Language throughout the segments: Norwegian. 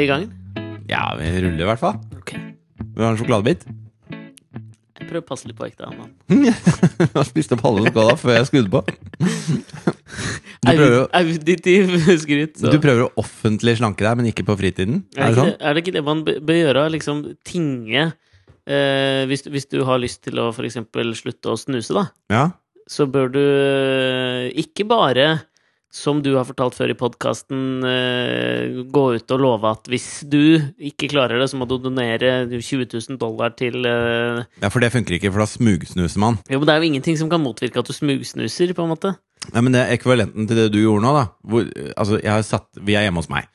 Vi i gang? Ja, vi ruller i hvert fall. Ok. Vi har en sjokoladebit. Jeg prøver å passe litt på ekte. Anna. Jeg har spist opp halve sjokoladen før jeg skrudde på. Du prøver, å- Auditiv skryt. så- du prøver å offentlig slanke deg, men ikke på fritiden? er, det det sånn? ikke, er det ikke det man bør bør gjøre? Liksom tinge eh, hvis, hvis du har lyst til å f.eks. slutte å snuse, da, Ja? så bør du eh, ikke bare som du har fortalt før i podkasten, gå ut og love at hvis du ikke klarer det, så må du donere 20 000 dollar til eh, ja, for det funker ikke, for da smugsnuser man. Jo, men det er jo ingenting som kan motvirke at du smugsnuser, på en måte. Nei, men det er ekvivalenten til det du gjorde nå, da. Hvor, altså, jeg har satt, vi er hjemme hos meg.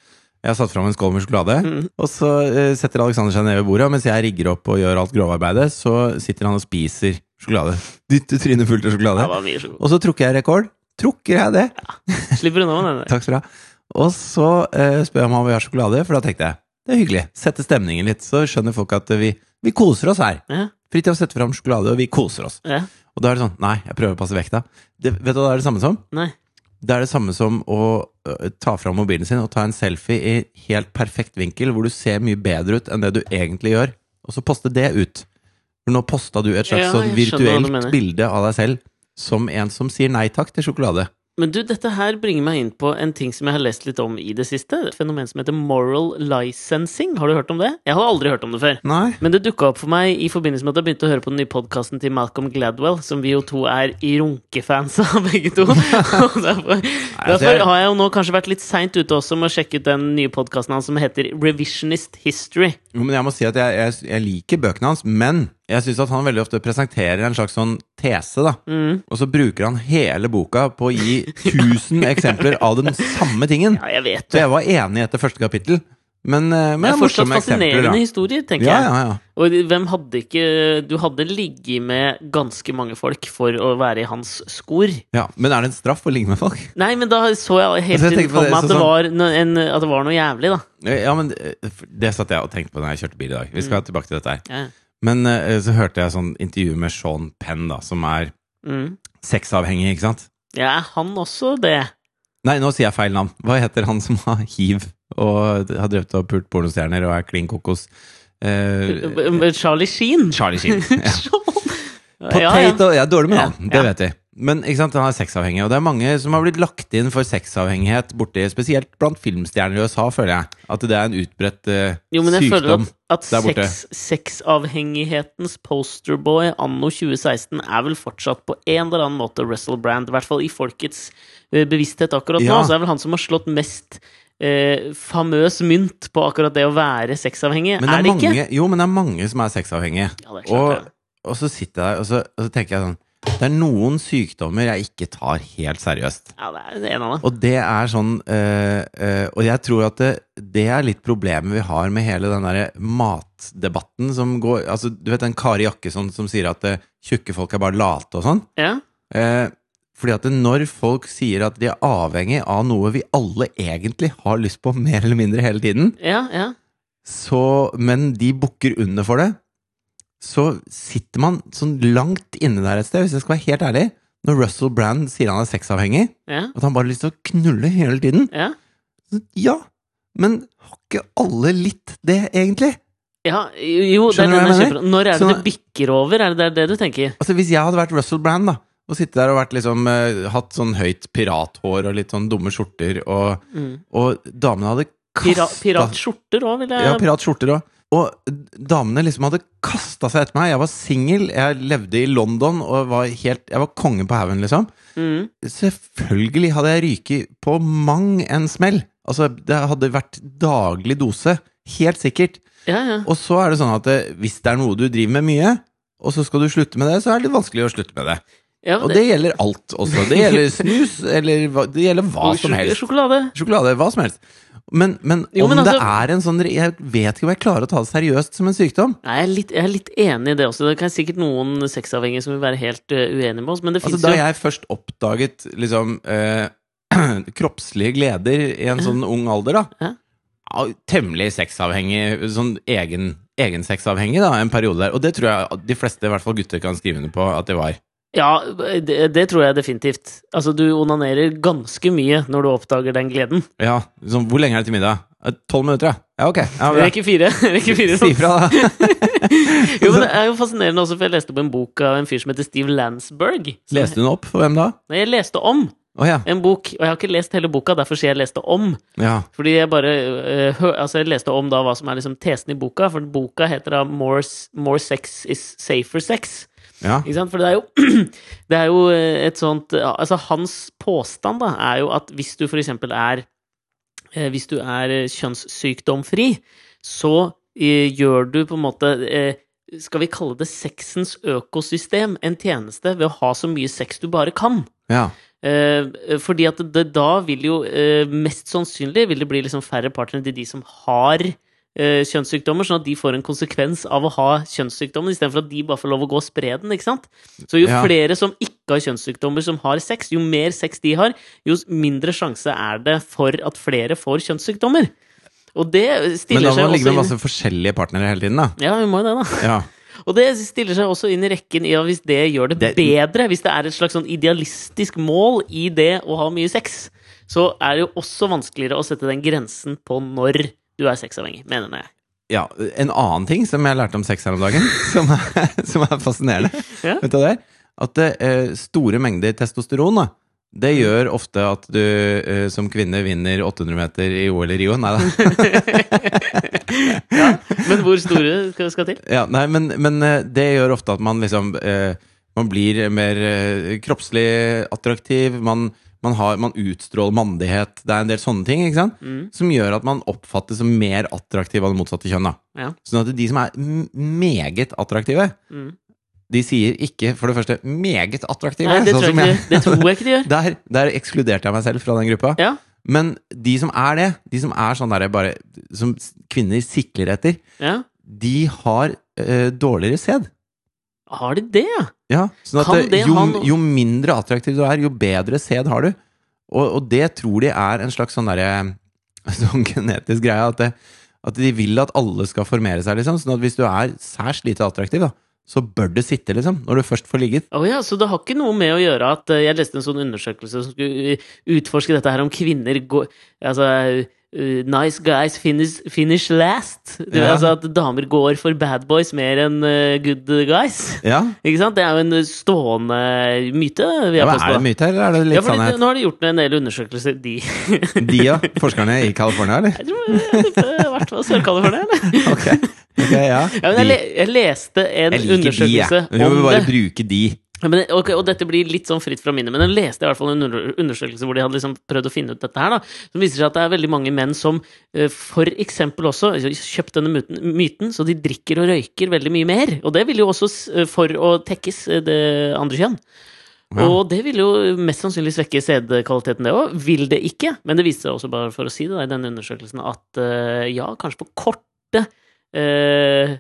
Jeg har satt fram en skål med sjokolade, Mm. og så eh, setter Alexander seg ned ved bordet, og mens jeg rigger opp og gjør alt grovarbeidet, så sitter han og spiser sjokolade. Dytter trynet fullt av sjokolade. Og så trukker jeg rekord. Trukker jeg det? Slipper unna med den. Takk skal du ha. Og så eh, spør jeg om han vil ha sjokolade, for da tenkte jeg det er hyggelig. Sette stemningen litt, så skjønner folk at vi, vi koser oss her. Ja, Fritjof setter fram sjokolade, og vi koser oss. ja. Og da er det sånn Nei, jeg prøver å passe vekta. Det, vet du hva det er det samme som? Nei. Det er det samme som å uh, ta fram mobilen sin og ta en selfie i helt perfekt vinkel, hvor du ser mye bedre ut enn det du egentlig gjør, og så poste det ut. For nå posta du et slags Ja, sånn virtuelt bilde av deg selv som en som sier nei takk til sjokolade. Men du, dette her bringer meg inn på en ting som jeg har lest litt om i det siste. Et fenomen som heter moral licensing. Har du hørt om det? Jeg har aldri hørt om det før. Nei. Men det dukka opp for meg i forbindelse med at jeg begynte å høre på den nye podkasten til Malcolm Gladwell, som vi jo to er i runkefans av, begge to. Og derfor altså, derfor har jeg jo nå kanskje vært litt seint ute også med å sjekke ut den nye podkasten hans som heter Revisionist History. Jo, men jeg må si at jeg, jeg, jeg liker bøkene hans, men jeg syns at han veldig ofte presenterer en slags sånn tese, da. Mm. Og så bruker han hele boka på å gi 1000 eksempler av den samme tingen. Ja, jeg vet Så jeg var enig etter første kapittel, men, eh, men Det er fortsatt fascinerende da. historier, tenker Ja, jeg. ja, ja. Og hvem hadde ikke Du hadde ligget med ganske mange folk for å være i hans skor. ja. Men er det en straff å ligge med folk? Nei, men da så jeg helt Altså, på for meg at det, sånn- var at det var noe jævlig, da. Ja, men eh, det satt jeg og tenkte på da jeg kjørte bil i dag. Vi skal tilbake til dette her. Ja. Men eh, så hørte jeg sånn intervju med Sean Penn, da, som er Mm. sexavhengig, ikke sant? ja, er han også det? Nei, nå sier jeg feil navn. Hva heter han som har hiv og har drevet og pult pornostjerner og er klin kokos? Eh, Charlie Sheen? Charlie Sheen. Ja. ja, ja. Potato Jeg er dårlig med navn, Ja, det vet vi. Men ikke sant, han er sexavhengig, og det er mange som har blitt lagt inn for sexavhengighet borti, spesielt blant filmstjerner i USA, føler jeg. At det er en utbredt uh, Jo, men jeg føler at, at der borte. sex, sexavhengighetens posterboy anno 2016 er vel fortsatt på en eller annen måte Russell Brand. I hvert fall i folkets uh, bevissthet akkurat nå. Så er vel han som har slått mest eh, famøs mynt på akkurat det å være sexavhengig. Men det er er, det ikke? jo, men det er mange som er sexavhengige. Ja, Og, og så sitter jeg der, og så, og så tenker jeg sånn Det er noen sykdommer jeg ikke tar helt seriøst. Ja, det er en av dem. Og det er sånn øh, øh, Og jeg tror at det, det er litt problemet vi har med hele den derre matdebatten som går Altså, du vet den Kari Jakkesson som sier at eh, tjukke folk er bare late og sånn? Ja? Uh, fordi at når folk sier at de er avhengig av noe vi alle egentlig har lyst på mer eller mindre hele tiden, Ja, ja. så, men de bukker under for det, så sitter man sånn langt inne der et sted, hvis jeg skal være helt ærlig. Når Russell Brand sier han er sexavhengig, ja. at han bare har lyst til å knulle hele tiden. ja. Så, Ja, men har ikke alle litt det, egentlig? Ja, jo, det er Skjønner du den hva jeg mener? Når er det Sånn det bikker over? Er det det, er du tenker? Altså, hvis jeg hadde vært Russell Brand, da, og sittet der og vært liksom uh, hatt sånn høyt pirathår og litt sånn dumme skjorter, og, Mm. og damene hadde Pira, piratskjorter òg, vil jeg Ja, piratskjorter òg. Og damene liksom hadde kasta seg etter meg. Jeg var singel, jeg levde i London og var helt Jeg var konge på haugen, liksom. Mm. Selvfølgelig hadde jeg ryket på mang en smell. Altså, det hadde vært daglig dose. Helt sikkert. Ja, ja. Og så er det sånn at hvis det er noe du driver med mye, og så skal du slutte med det, så er det litt vanskelig å slutte med det. ja Og det gjelder alt også. Det gjelder snus, eller hva- det gjelder hva som helst. Sjokolade. Sjokolade, hva som helst. Men, men Jo, om men det altså- er en sånn Jeg vet ikke om jeg klarer å ta det seriøst som en sykdom. Jeg er, litt, jeg er litt enig i det også. Det kan sikkert noen sexavhengige som vil være helt uh, uenige med oss, men det Altså, fins da jo jeg først oppdaget liksom uh, kroppslige gleder i en sånn ung alder, da Ja. ja, Temmelig sexavhengig, sånn egen, egen sexavhengig, da, en periode der. Og det tror jeg de fleste, i hvert fall gutter, kan skrive under på at det var. Ja, det, det tror jeg definitivt. Altså, du onanerer ganske mye når du oppdager den gleden. Ja, liksom, Hvor lenge er det til middag? Eh, Tolv minutter, ja. Ja, ok. Ja. Rekker fire. Rekker fire Si fra, da. Jo, men det er jo fascinerende også, for jeg leste opp en bok av en fyr som heter Steve Landsberg. Leste Leste hun opp for hvem da? Nei, jeg leste om Oh, ja. en bok, og jeg har ikke lest hele boka, derfor sier jeg leste om. ja. Fordi jeg bare uh, hø, Altså, jeg leste om da hva som er liksom tesen i boka, for boka heter da More, More sex is safer sex. Ja. Ikke sant? For det er jo, det er jo eh, et sånt Altså, hans påstand da er jo at hvis du for eksempel er eh, Hvis du er kjønnssykdomfri, så eh, gjør du på en måte Skal vi kalle det sexens økosystem en tjeneste ved å ha så mye sex du bare kan? ja. Eh, fordi at det, da vil jo eh, mest sannsynlig vil det bli liksom færre partnere til de som har kjønnssykdommer, sånn at de får en konsekvens av å ha kjønnssykdommen, istedenfor at de bare får lov å gå og spre den. ikke sant? Så jo Ja. flere som ikke har kjønnssykdommer, som har sex, jo mer sex de har, jo mindre sjanse er det for at flere får kjønnssykdommer. Og det Men stiller da må det man ligge med også masse forskjellige partnere hele tiden, da. Ja, vi må jo det, da. Ja. Og det stiller seg også inn i rekken i at hvis det gjør det, Det- bedre, hvis det er et slags sånn idealistisk mål i det å ha mye sex, så er det jo også vanskeligere å sette den grensen på når du er sexavhengig, mener jeg. ja. En annen ting som jeg lærte om sex her om dagen, som er, som er fascinerende, Ja. vet du det? At eh, store mengder testosteron da, det Mm. gjør ofte at du eh, som kvinne vinner 800 meter i OL i Rio. Nei da. Men hvor store skal, skal til? Ja, nei, men, men eh, det gjør ofte at man liksom eh, Man blir mer kroppslig attraktiv. Man, man, har, man utstråler mandighet. Det er en del sånne ting ikke sant? Mm. som gjør at man oppfattes som mer attraktiv av det motsatte kjønn. Ja. Sånn at de som er meget attraktive, Mm. de sier ikke for det første 'meget attraktive'. Nei, det sånn tror, jeg ikke, det tror jeg ikke de gjør. Der, der ekskluderte jeg meg selv fra den gruppa. Ja, Men de som er det, de som er sånn derre bare Som kvinner sikler etter, ja. de har eh, dårligere sæd. Har de det, ja? Ja, sånn at det jo, jo mindre attraktiv du er, jo bedre sæd har du. Og, og det tror de er en slags sånn derre Sånn genetisk greie. At, det, at de vil at alle skal formere seg, liksom. Sånn at hvis du er særs lite attraktiv, da, så bør det sitte, liksom. Når du først får ligget. Oh ja, så det har ikke noe med å gjøre at eh, Jeg leste en sånn undersøkelse som skulle utforske dette her om kvinner går Altså Nice guys finish, finish last. Det, Ja. Altså at damer går for bad boys mer enn eh, good guys. Ja, Ikke sant? Det er jo en stående myte. Ja men. Er det myte, eller er det ja, litt fordi sannhet? nå har de gjort en del undersøkelser, de. De, ja. Forskerne i California, eller? Jeg tror i hvert fall Sør-California, eller? Okay. Okay, ja. Ja, jeg, le, jeg leste en liker de, undersøkelse det. Vi må om bare bruke de. Men, okay, og dette blir litt sånn fritt fra minnet, men jeg leste i hvert fall en undersøkelse hvor de hadde liksom prøvd å finne ut dette her, da. Som viser seg at det er veldig mange menn som eh, for eksempel også kjøpte kjøpt denne myten, så de drikker og røyker veldig mye mer. Og det vil jo også, eh, for å tekkes eh, det andre kjønn. Ja. Og det vil jo mest sannsynlig svekke sædkvaliteten, det òg. Vil det ikke, men det viste seg også, bare for å si det da, i denne undersøkelsen, at eh, ja, kanskje på korte eh,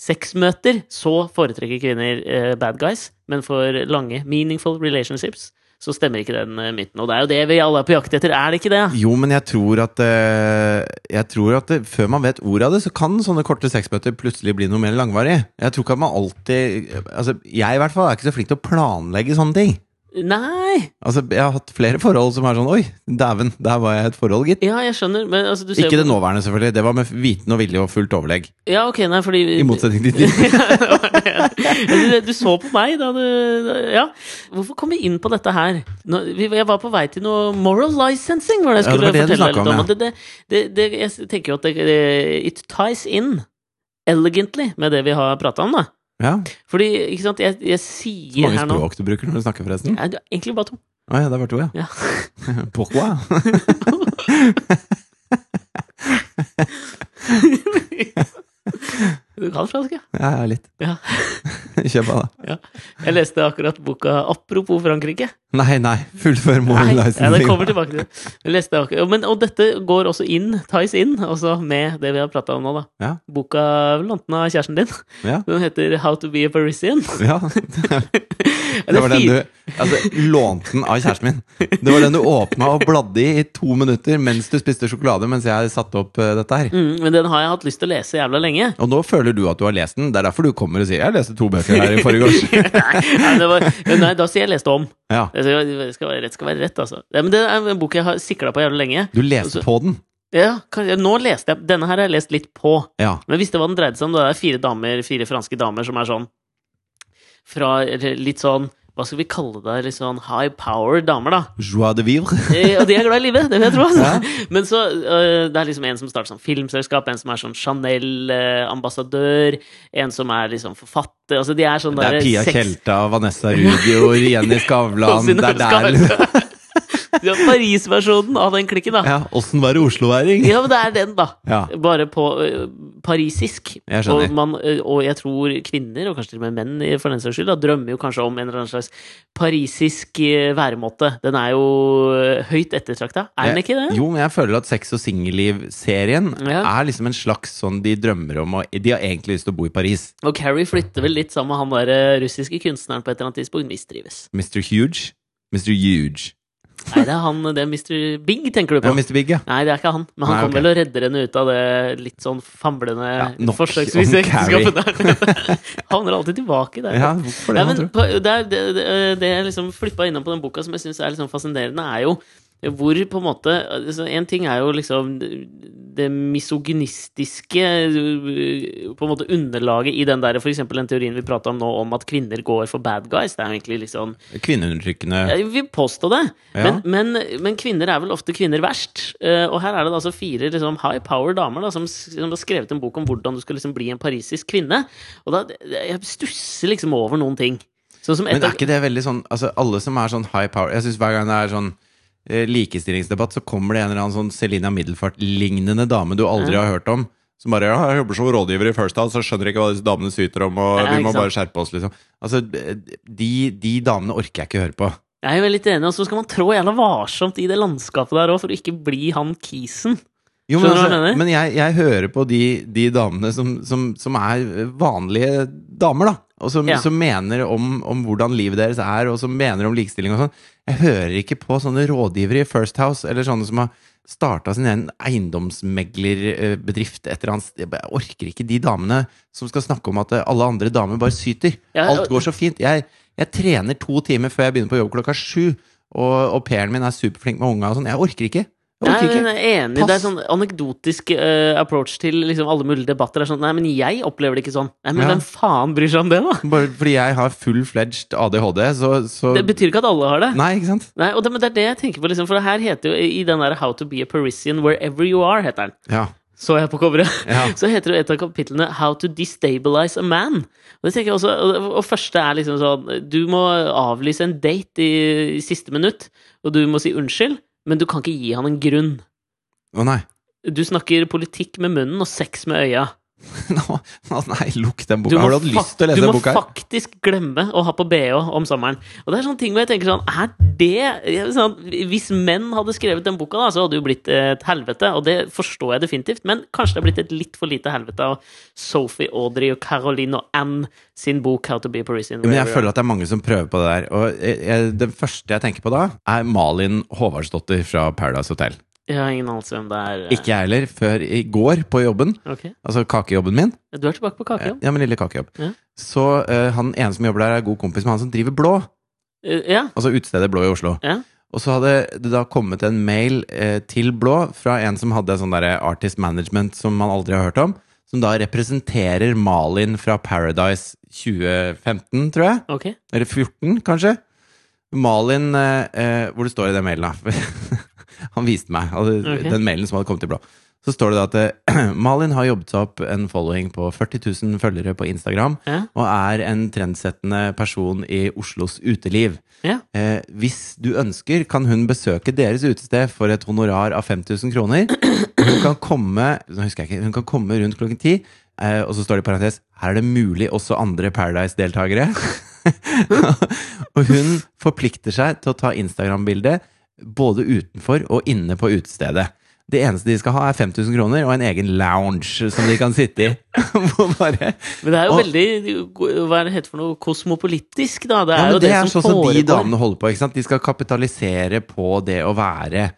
sexmøter så foretrekker kvinner eh, bad guys, men for lange, meaningful relationships så stemmer ikke den eh, myten. Og det er jo det vi alle er på jakt etter, er det ikke det? Jo, men jeg tror at eh, Jeg tror at det, før man vet ordet av det, så kan sånne korte sexmøter plutselig bli noe mer langvarig. Jeg tror ikke at man alltid Altså, jeg i hvert fall er ikke så flink til å planlegge sånne ting. Nei! Altså, Jeg har hatt flere forhold som er sånn Oi, dæven, der var jeg i et forhold, gitt. Ja, jeg skjønner, men altså, du ser Ikke det nåværende, selvfølgelig. Det var med viten og vilje og fullt overlegg. Ja, ok, nei, fordi I motsetning til ditt. du, du så på meg da du Ja. Hvorfor kom vi inn på dette her? Jeg var på vei til noe moral licensing, var det jeg Ja, det det fortelle litt om. om, ja. Det, det, jeg tenker jo at it ties in elegantly med det vi har prata om, da. Ja. Fordi, ikke sant, jeg, jeg sier her nå Mange språk du bruker når du snakker, forresten. ja, det er Egentlig bare to. Å ja, det er bare to, ja. Ja. Pourquoi? Du kan fransk, ja. Ja, ja, litt. ja. Kjør på, da. Jeg leste akkurat boka 'Apropos Frankrike'. Nei, nei. Fullfør Nei, Moral ja, det kommer tilbake til det. Leste det akkurat. Men, og dette går også inn, ties inn, også med det vi har prata om nå, da. Ja. Boka lånte den av kjæresten din. Ja. Den heter How to be a Parisian. ja. Det var den du Altså, lånte den av kjæresten min. Det var den du åpna og bladde i i to minutter mens du spiste sjokolade mens jeg satte opp eh, dette her. Mm, men den har jeg hatt lyst til å lese jævla lenge. Og nå føler du at du har lest den. Det er derfor du kommer og sier 'jeg leste to bøker her i forrige års'. nei, var, nei, da sier jeg leste om. Ja. Det skal, være rett skal være rett, altså. Ja, men det er en bok jeg har sikla på jævlig lenge. Du leste Altså- på den. Ja, nå leste jeg Denne her har jeg lest litt på. Ja. Men visste hva den dreide seg om? Det er fire damer, fire franske damer som er sånn Fra litt sånn Hva skal vi kalle det? Litt sånn high power damer, da. Joie de vivre. Eh, Og de er glad i livet, det vil jeg tro. Altså. Ja. Men så øh, Det er liksom en som starter sånn filmselskap, en som er sånn Chanel-ambassadør, en som er liksom forfatter Altså, de er sånn Det er der Pia Tjelta, Vanessa Rudjord, Jenny Skavlan Og Det er der Ja, Paris-versjonen av den klikken, da. Ja, åssen være osloværing? Ja, men det er den, da. Ja. Bare på uh, parisisk. Jeg. Og, man, uh, og jeg tror kvinner, og kanskje til og med menn for den saks skyld, da, drømmer jo kanskje om en eller annen slags parisisk uh, væremåte. Den er jo høyt ettertrakta. Er den ikke det? Jo, men jeg føler at Sex og singelliv-serien Ja. er liksom en slags sånn de drømmer om og De har egentlig lyst til å bo i Paris. Og Carrie flytter vel litt sammen med han der russiske kunstneren på et eller annet tidspunkt. Mistrives. Mr. Huge. Mr. Huge. Nei, det er han, det er Mr. Big, tenker du på? Ja, Mr. Big, ja. Nei, det er ikke han. Men han Nei, kommer okay. vel og redder henne ut av det litt sånn famlende Ja, forsøksvise ekteskapet der. Havner alltid tilbake der. ja hvorfor det, Nei, men det, det, det, det jeg liksom flippa innom på den boka som jeg syns er liksom fascinerende, er jo hvor på en måte altså En ting er jo liksom det misogynistiske på en måte underlaget i den der eksempel den teorien vi prata om nå, om at kvinner går for bad guys. Det er jo egentlig liksom Kvinneundertrykkende Jeg vil påstå det. Ja. Men, men, men kvinner er vel ofte kvinner verst. Eh, og her er det da altså fire liksom, high power damer da, som, som har skrevet en bok om hvordan du skal liksom bli en parisisk kvinne. Og da, jeg stusser liksom over noen ting. Sånn som Men er ikke det veldig sånn Altså, alle som er sånn high power Jeg syns hver gang det er sånn likestillingsdebatt, så kommer det en eller annen sånn Selina Middelfart-lignende dame du aldri har hørt om. Som bare ja, 'Jeg jobber som rådgiver i First House, så skjønner jeg ikke hva disse damene syter om', og Ja, vi må sant. bare skjerpe oss, liksom. Altså, de, de damene orker jeg ikke høre på. Jeg er jo litt enig, og så skal man trå jævla varsomt i det landskapet der òg, for å ikke bli han kisen. Jo, men, altså, jeg men jeg, jeg hører på de, de damene som, som, som er vanlige damer, da. Og som, Ja. som mener om, om hvordan livet deres er, og som mener om likestilling og sånn. Jeg hører ikke på sånne rådgivere i First House, eller sånne som har starta sin egen eiendomsmeglerbedrift et eller annet sted. Jeg orker ikke de damene som skal snakke om at alle andre damer bare syter. Ja, Alt går så fint. Jeg, jeg trener to timer før jeg begynner på jobb klokka sju, og au pairen min er superflink med unga og sånn. Jeg orker ikke. Nei, jeg er enig. Det er Pass. sånn anekdotisk uh, approach til liksom alle mulige debatter. Det er sånn, Nei, men jeg opplever det ikke sånn. Nei, men Ja. hvem faen bryr seg om det, da? Bare fordi jeg har full-fledged ADHD, så, så Det betyr ikke at alle har det. Nei, ikke sant? Nei, og det, men det er det jeg tenker på, liksom, for det her heter jo i den der How to be a Parisian wherever you are, heter den. Ja. Så jeg på coveret. Ja. Så heter jo et av kapitlene How to destabilize a man. Og det tenker jeg også, og og første er liksom sånn Du må avlyse en date i, i siste minutt, og du må si unnskyld, men du kan ikke gi han en grunn. Å nei. Du snakker politikk med munnen og sex med øya. Nei, lukk den boka. Har du hatt lyst til å lese den boka? boka? her? faktisk glemme å ha på BH om sommeren. Og det er sånne ting hvor jeg tenker sånn Er det sånn, Hvis menn hadde skrevet den boka, da, så hadde det jo blitt et helvete. Og det forstår jeg definitivt, men kanskje det er blitt et litt for lite helvete av Sophie, Audrey og Caroline og Anne sin bok How to be a Parisian. Men jeg føler at det er mange som prøver på det der. Og jeg, jeg, den første jeg tenker på da, er Malin Håvardsdottir fra Paradise Hotel. Jeg har ingen anelse hvem det er. Ikke jeg heller, før i går på jobben. Okay. Altså kakejobben min. Du er tilbake på kakejobb? Ja, min lille kakejobb. Ja. Så uh, han ene som jobber der, er god kompis med han som driver Blå. Eh, Ja. Altså utestedet Blå i Oslo. Ja. Og så hadde det da kommet en mail uh, til Blå fra en som hadde sånn derre artist management som man aldri har hørt om. Som da representerer Malin fra Paradise 2015, tror jeg. Okay. Eller 14, kanskje. Malin eh, eh, Hvor det står i den mailen, da. Han viste meg altså, okay. den mailen som hadde kommet til Blå. Så står det da at eh, Malin har jobbet seg opp en following på 40 000 følgere på Instagram. Ja. Og er en trendsettende person i Oslos uteliv. Ja. Eh, hvis du ønsker, kan hun besøke deres utested for et honorar av 5000 kroner. Hun kan komme ikke, hun kan komme rundt klokken ti. Eh, og så står det i parentes her er det mulig også andre Paradise-deltakere. og hun forplikter seg til å ta Instagram-bilde både utenfor og inne på utestedet. Det eneste de skal ha, er 5000 kroner og en egen lounge som de kan sitte i. Bare Men det er jo Og- veldig Hva er det heter for noe? Kosmopolitisk, da. Det er ja, jo det, det, er som sånn som de damene holder på. ikke sant? De skal kapitalisere på det å være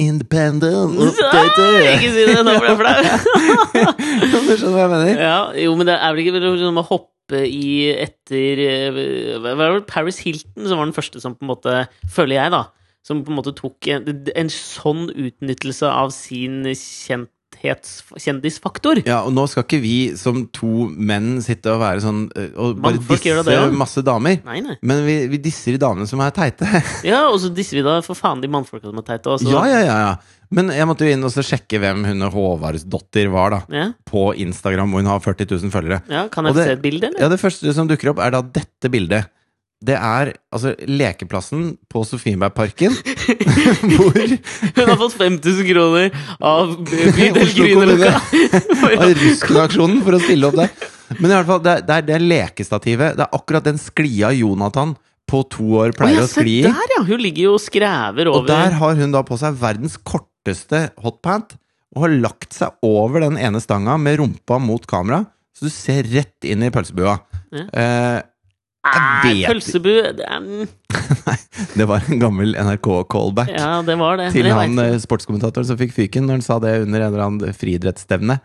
independent. Ikke si det, nå ble jeg flau! Du skjønner hva jeg mener? Ja, jo, men det er vel ikke noe med å hoppe i etter eh? Paris Hilton som var den første som på en måte, føler jeg, da, som på en måte tok en, en sånn utnyttelse av sin kjent kjendisfaktor. Ja, og nå skal ikke vi som to menn sitte og være sånn og bare disse det, ja. masse damer. Nei, nei. Men vi, vi disser de damene som er teite. Ja, og så disser vi da for faen de mannfolka som er teite. Også. Ja, ja, ja, ja. Men jeg måtte jo inn og sjekke hvem hun Håvardsdotter var, da. Ja, På Instagram, hvor hun har 40 000 følgere. ja, Kan jeg det- se et bilde, eller? Ja, det første som dukker opp, er da dette bildet. Det er altså lekeplassen på Sofienbergparken, hvor Hun har fått 5000 kroner av bydel Grünerløkka. av Rusken-aksjonen for å stille opp der. Men i hvert fall, det er, det er det lekestativet. Det er akkurat den sklia Jonathan på to år Å pleier ja, å skli i. der, ja! Hun ligger jo og skrever over Og der har hun da på seg verdens korteste hotpant og har lagt seg over den ene stanga med rumpa mot kamera, så du ser rett inn i pølsebua. Ja. Eh, Nei, Pølsebu det er, mm, det var en gammel NRK-callback Ja, det var det. til han eh, sportskommentatoren som fikk fyken når han sa det under en eller annen friidrettsstevne.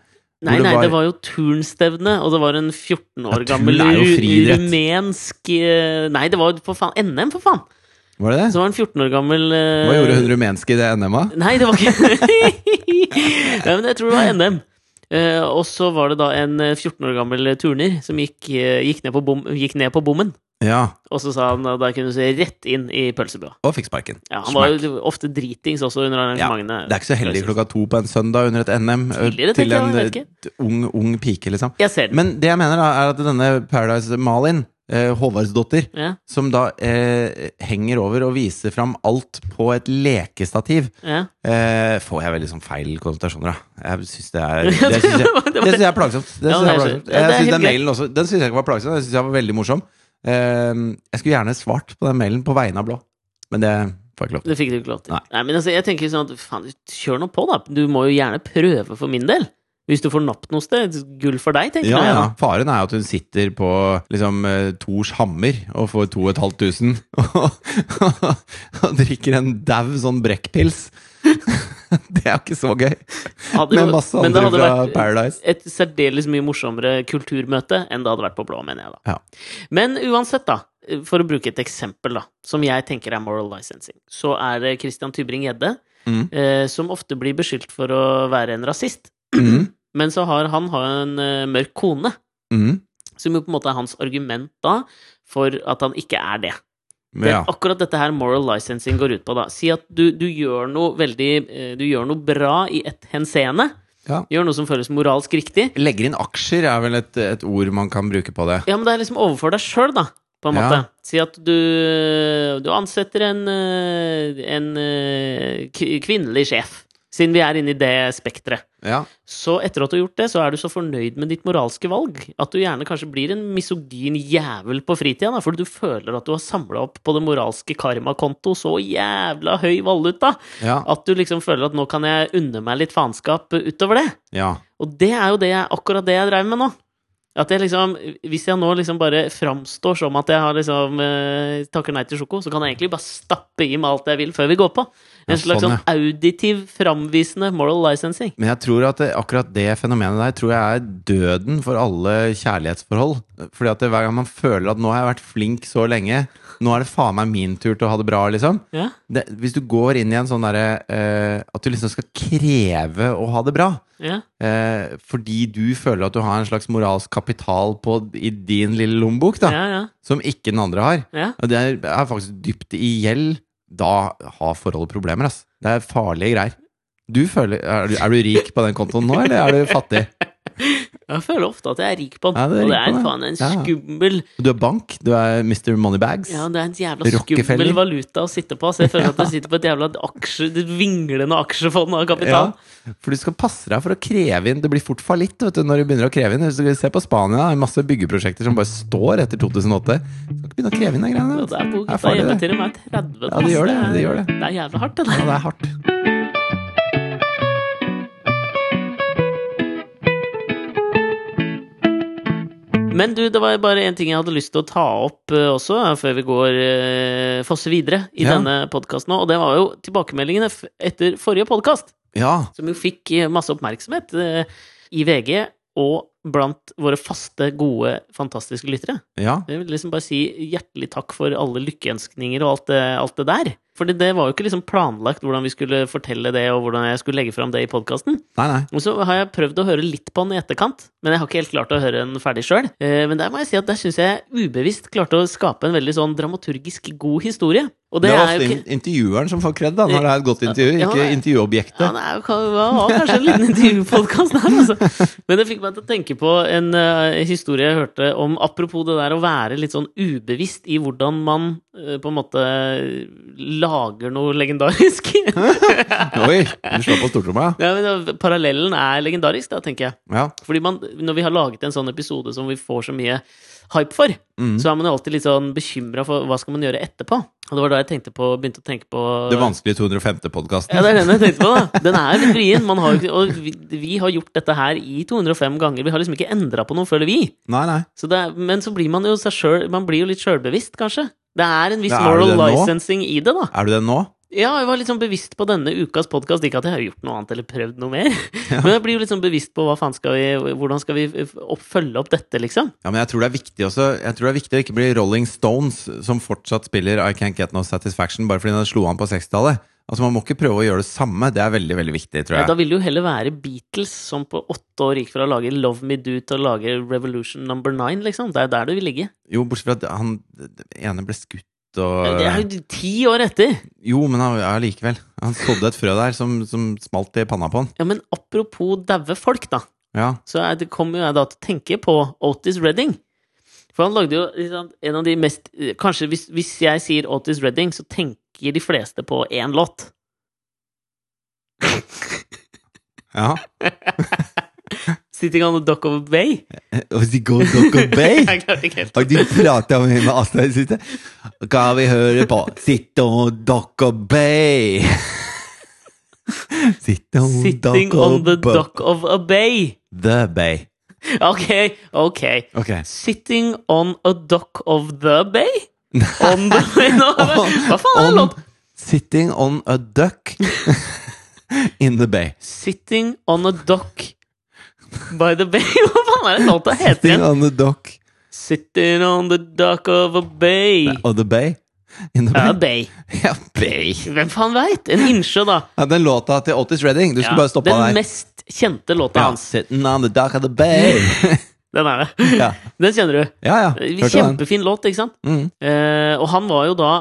Nei, det nei, var- det var jo turnstevne, og det var en 14 år Ja, gammel rumensk eh, Nei, det var jo for faen NM, for faen! Var det det? Så var en 14 år gammel uh... Hva gjorde hun rumenske i det NM-a? Nei, det var ikke ja, men Jeg tror det var NM. Eh, og så var det da en eh, 14 år gammel turner som gikk, eh, gikk, ned, på bom, gikk ned på bommen. Ja, Og så sa han at da kunne du se rett inn i pølsebua. og fikk sparken. Ja, han var jo ofte dritings også under Ja, det er ikke så heldig klokka to på en søndag under et NM Tidligere, til en jeg ung, ung pike, liksom. Jeg ser den. Men det jeg mener, da, er at denne Paradise Malin, eh, Håvardsdottir, Ja, som da eh, henger over og viser fram alt på et lekestativ, ja. eh, får jeg veldig sånn feil konnotasjoner, da. Jeg syns det er Det syns jeg, jeg er plagsomt. Det synes jeg, er plagsomt. jeg synes den mailen også Den syns jeg ikke var plagsom, den syns jeg var veldig morsom. Eh, jeg skulle gjerne svart på den mailen på vegne av Blå, men det får jeg ikke lov til. Det fikk du ikke lov til. Nei. Nei, men altså, jeg tenker sånn at faen, kjør nå på, da. Du må jo gjerne prøve for min del. Hvis du får napp noe sted, gull for deg, tenker Ja, jeg. ja. Faren er at hun sitter på liksom eh, Tors hammer og får 2500 og, og drikker en dau sånn brekkpils. det er jo ikke så gøy. Hadde Med masse men det hadde fra vært Paradise. Et særdeles mye morsommere kulturmøte enn det hadde vært på blå, mener jeg da. Ja. Men uansett, da. For å bruke et eksempel, da, som jeg tenker er moral licensing, så er det Christian Tybring-Gjedde, Mm. eh, som ofte blir beskyldt for å være en rasist. Mm. Men så har han har en eh, mørk kone, Mm. som jo på en måte er hans argument da for at han ikke er det. Det Ja. er akkurat dette her moral licensing går ut på. da Si at du, du gjør noe veldig eh, Du gjør noe bra i et henseende. Ja. Gjør noe som føles moralsk riktig. Legger inn aksjer er vel et, et ord man kan bruke på det. Ja, men det er liksom overfor deg sjøl, da. På en Ja. måte. Si at du, du ansetter en, eh, en kvinnelig sjef. Siden vi er inne i det spekteret. Ja. Så etter at du har gjort det, så er du så fornøyd med ditt moralske valg at du gjerne kanskje blir en misogyn jævel på fritida, da, fordi du føler at du har samla opp på det moralske karmakonto så jævla høy valuta Ja. at du liksom føler at nå kan jeg unne meg litt faenskap utover det. ja. Og det er jo det jeg, akkurat det jeg drev med nå. At jeg liksom, Hvis jeg nå liksom bare framstår som at jeg har liksom eh, takker nei til sjoko, så kan jeg egentlig bare stappe i meg alt jeg vil før vi går på. En slags sånn, ja. auditiv, framvisende moral licensing. Men jeg tror at det, akkurat det fenomenet der tror jeg er døden for alle kjærlighetsforhold. Fordi at det, hver gang man føler at nå har jeg vært flink så lenge, nå er det faen meg min tur til å ha det bra, liksom. Ja, Det, hvis du går inn i en sånn derre eh, At du liksom skal kreve å ha det bra. ja. Eh, fordi du føler at du har en slags moralsk kapital på, i din lille lommebok, da, Ja, ja, som ikke den andre har. ja. Og det er, er faktisk dypt i gjeld. Da har forholdet problemer, ass. Det er farlige greier. Du føler, er, du, er du rik på den kontoen nå, eller er du fattig? Jeg føler ofte at jeg er rik på den. Ja, det er og det er den. faen en skummel Du er bank, du er Mr. Moneybags. Ja, det er en jævla skummel valuta å sitte på. Så jeg føler at jeg sitter på et jævla aksje, et vinglende aksjefond av kapital. Ja, for du skal passe deg for å kreve inn Det blir fort fallitt vet du, når du begynner å kreve inn. Hvis du ser på Spania, det er masse byggeprosjekter som bare står etter 2008. Du skal ikke begynne å kreve inn de greiene. Du. der bor Det er farlig, det. til de er 30. Ja, det gjør det, det gjør det. Det er jævla hardt, det Ja, det er hardt. Men du, det var bare en ting jeg hadde lyst til å ta opp eh, også, eh, før vi går uh, fosser videre i Ja. denne podkasten Og det var jo tilbakemeldingene etter forrige podkast, Ja, som jo fikk masse oppmerksomhet i VG og blant våre faste, gode, fantastiske lyttere. ja. Jeg vil liksom bare si hjertelig takk for alle lykkeønskninger og alt det, alt det der. Fordi det var jo ikke liksom planlagt hvordan vi skulle fortelle det, og hvordan jeg skulle legge fram det i podkasten. Og så har jeg prøvd å høre litt på den i etterkant, men jeg har ikke helt klart å høre den ferdig sjøl. Men der må jeg si at der syns jeg ubevisst klarte å skape en veldig sånn dramaturgisk god historie. Og Det det er er ofte ikke intervjueren som får kred, da, når det er et godt intervju, ikke ja, intervjuobjektet. ja, det er var kanskje en liten intervjupodkast der, altså. Men det fikk meg til å tenke på en uh, historie jeg hørte om Apropos det der å være litt sånn ubevisst i hvordan man uh, på en måte lager noe legendarisk. Oi, du slår på stortromma, ja. ja, men Parallellen er legendarisk, da, tenker jeg. ja. Fordi man, når vi har laget en sånn episode som vi får så mye hype for, Mm. så er man jo alltid litt sånn bekymra for hva skal man gjøre etterpå. Og det var da jeg på, begynte å tenke på Det vanskelige 205. podkasten. Ja, det er den jeg tenkte på, da. Den er litt vrien. Man har og vi, vi har gjort dette her i 205 ganger. Vi har liksom ikke endra på noe, føler vi. Nei, nei. Så det er, men så blir man jo seg selv, Man blir jo litt sjølbevisst, kanskje. Det er en viss Ja, moral licensing nå? i det, da. Er du det nå? Ja, jeg var litt sånn bevisst på denne ukas podkast. Ikke at jeg har gjort noe annet eller prøvd noe mer. Men jeg blir jo litt sånn bevisst på hva faen skal vi, hvordan skal vi opp, følge opp dette, liksom. Ja, men jeg tror det er viktig også Jeg tror det er viktig å ikke bli Rolling Stones, som fortsatt spiller I Can't Get No Satisfaction bare fordi den slo an på 60-tallet. Altså, Man må ikke prøve å gjøre det samme. Det er veldig veldig viktig, tror jeg. Ja, da vil det jo heller være Beatles, som på åtte år gikk fra å lage Love Me Do til å lage Revolution Number Nine, liksom. Det er der det vil ligge. Jo, bortsett fra at han ene ble skutt og Det er jo ti år etter! Jo, men han, ja, likevel. Han sådde et frø der som, som smalt i panna på han. Ja, men apropos daue folk, da. Ja. Så det kommer jo jeg da til å tenke på Otis Redding. For han lagde jo liksom, en av de mest Kanskje hvis, hvis jeg sier Otis Redding, så tenker de fleste på én låt. ja. 'Sitting on the Dock of a Bay'. Og de går Dr. Bay! Jeg klarte ikke helt Har du prata med med Astrid siste? Hva vi hører på? Sitte on dock of Bay! Sitt on Sitting on the dock of a bay. The Bay. Ok, ok. okay. Sitting on a dock of the bay? On the bay? Nå, hva faen er det? Sitting on a duck in the bay. Sitting on a dock by the bay? Hva faen er det låta heter Sitting igjen? on the dock Sitting on the dock of a bay. of the bay. In the Ja, bay. bay. Ja, bay. Hvem faen veit? En innsjø, da. Ja, den låta til Otis Redding. Du skulle bare stoppa den der. mest kjente låta Ja, hans. Sitting on the dock of the bay. Den er det. ja. Den kjenner du. ja, ja. Hørte den. Kjempefin låt, ikke sant? Mm. Eh, og han var jo da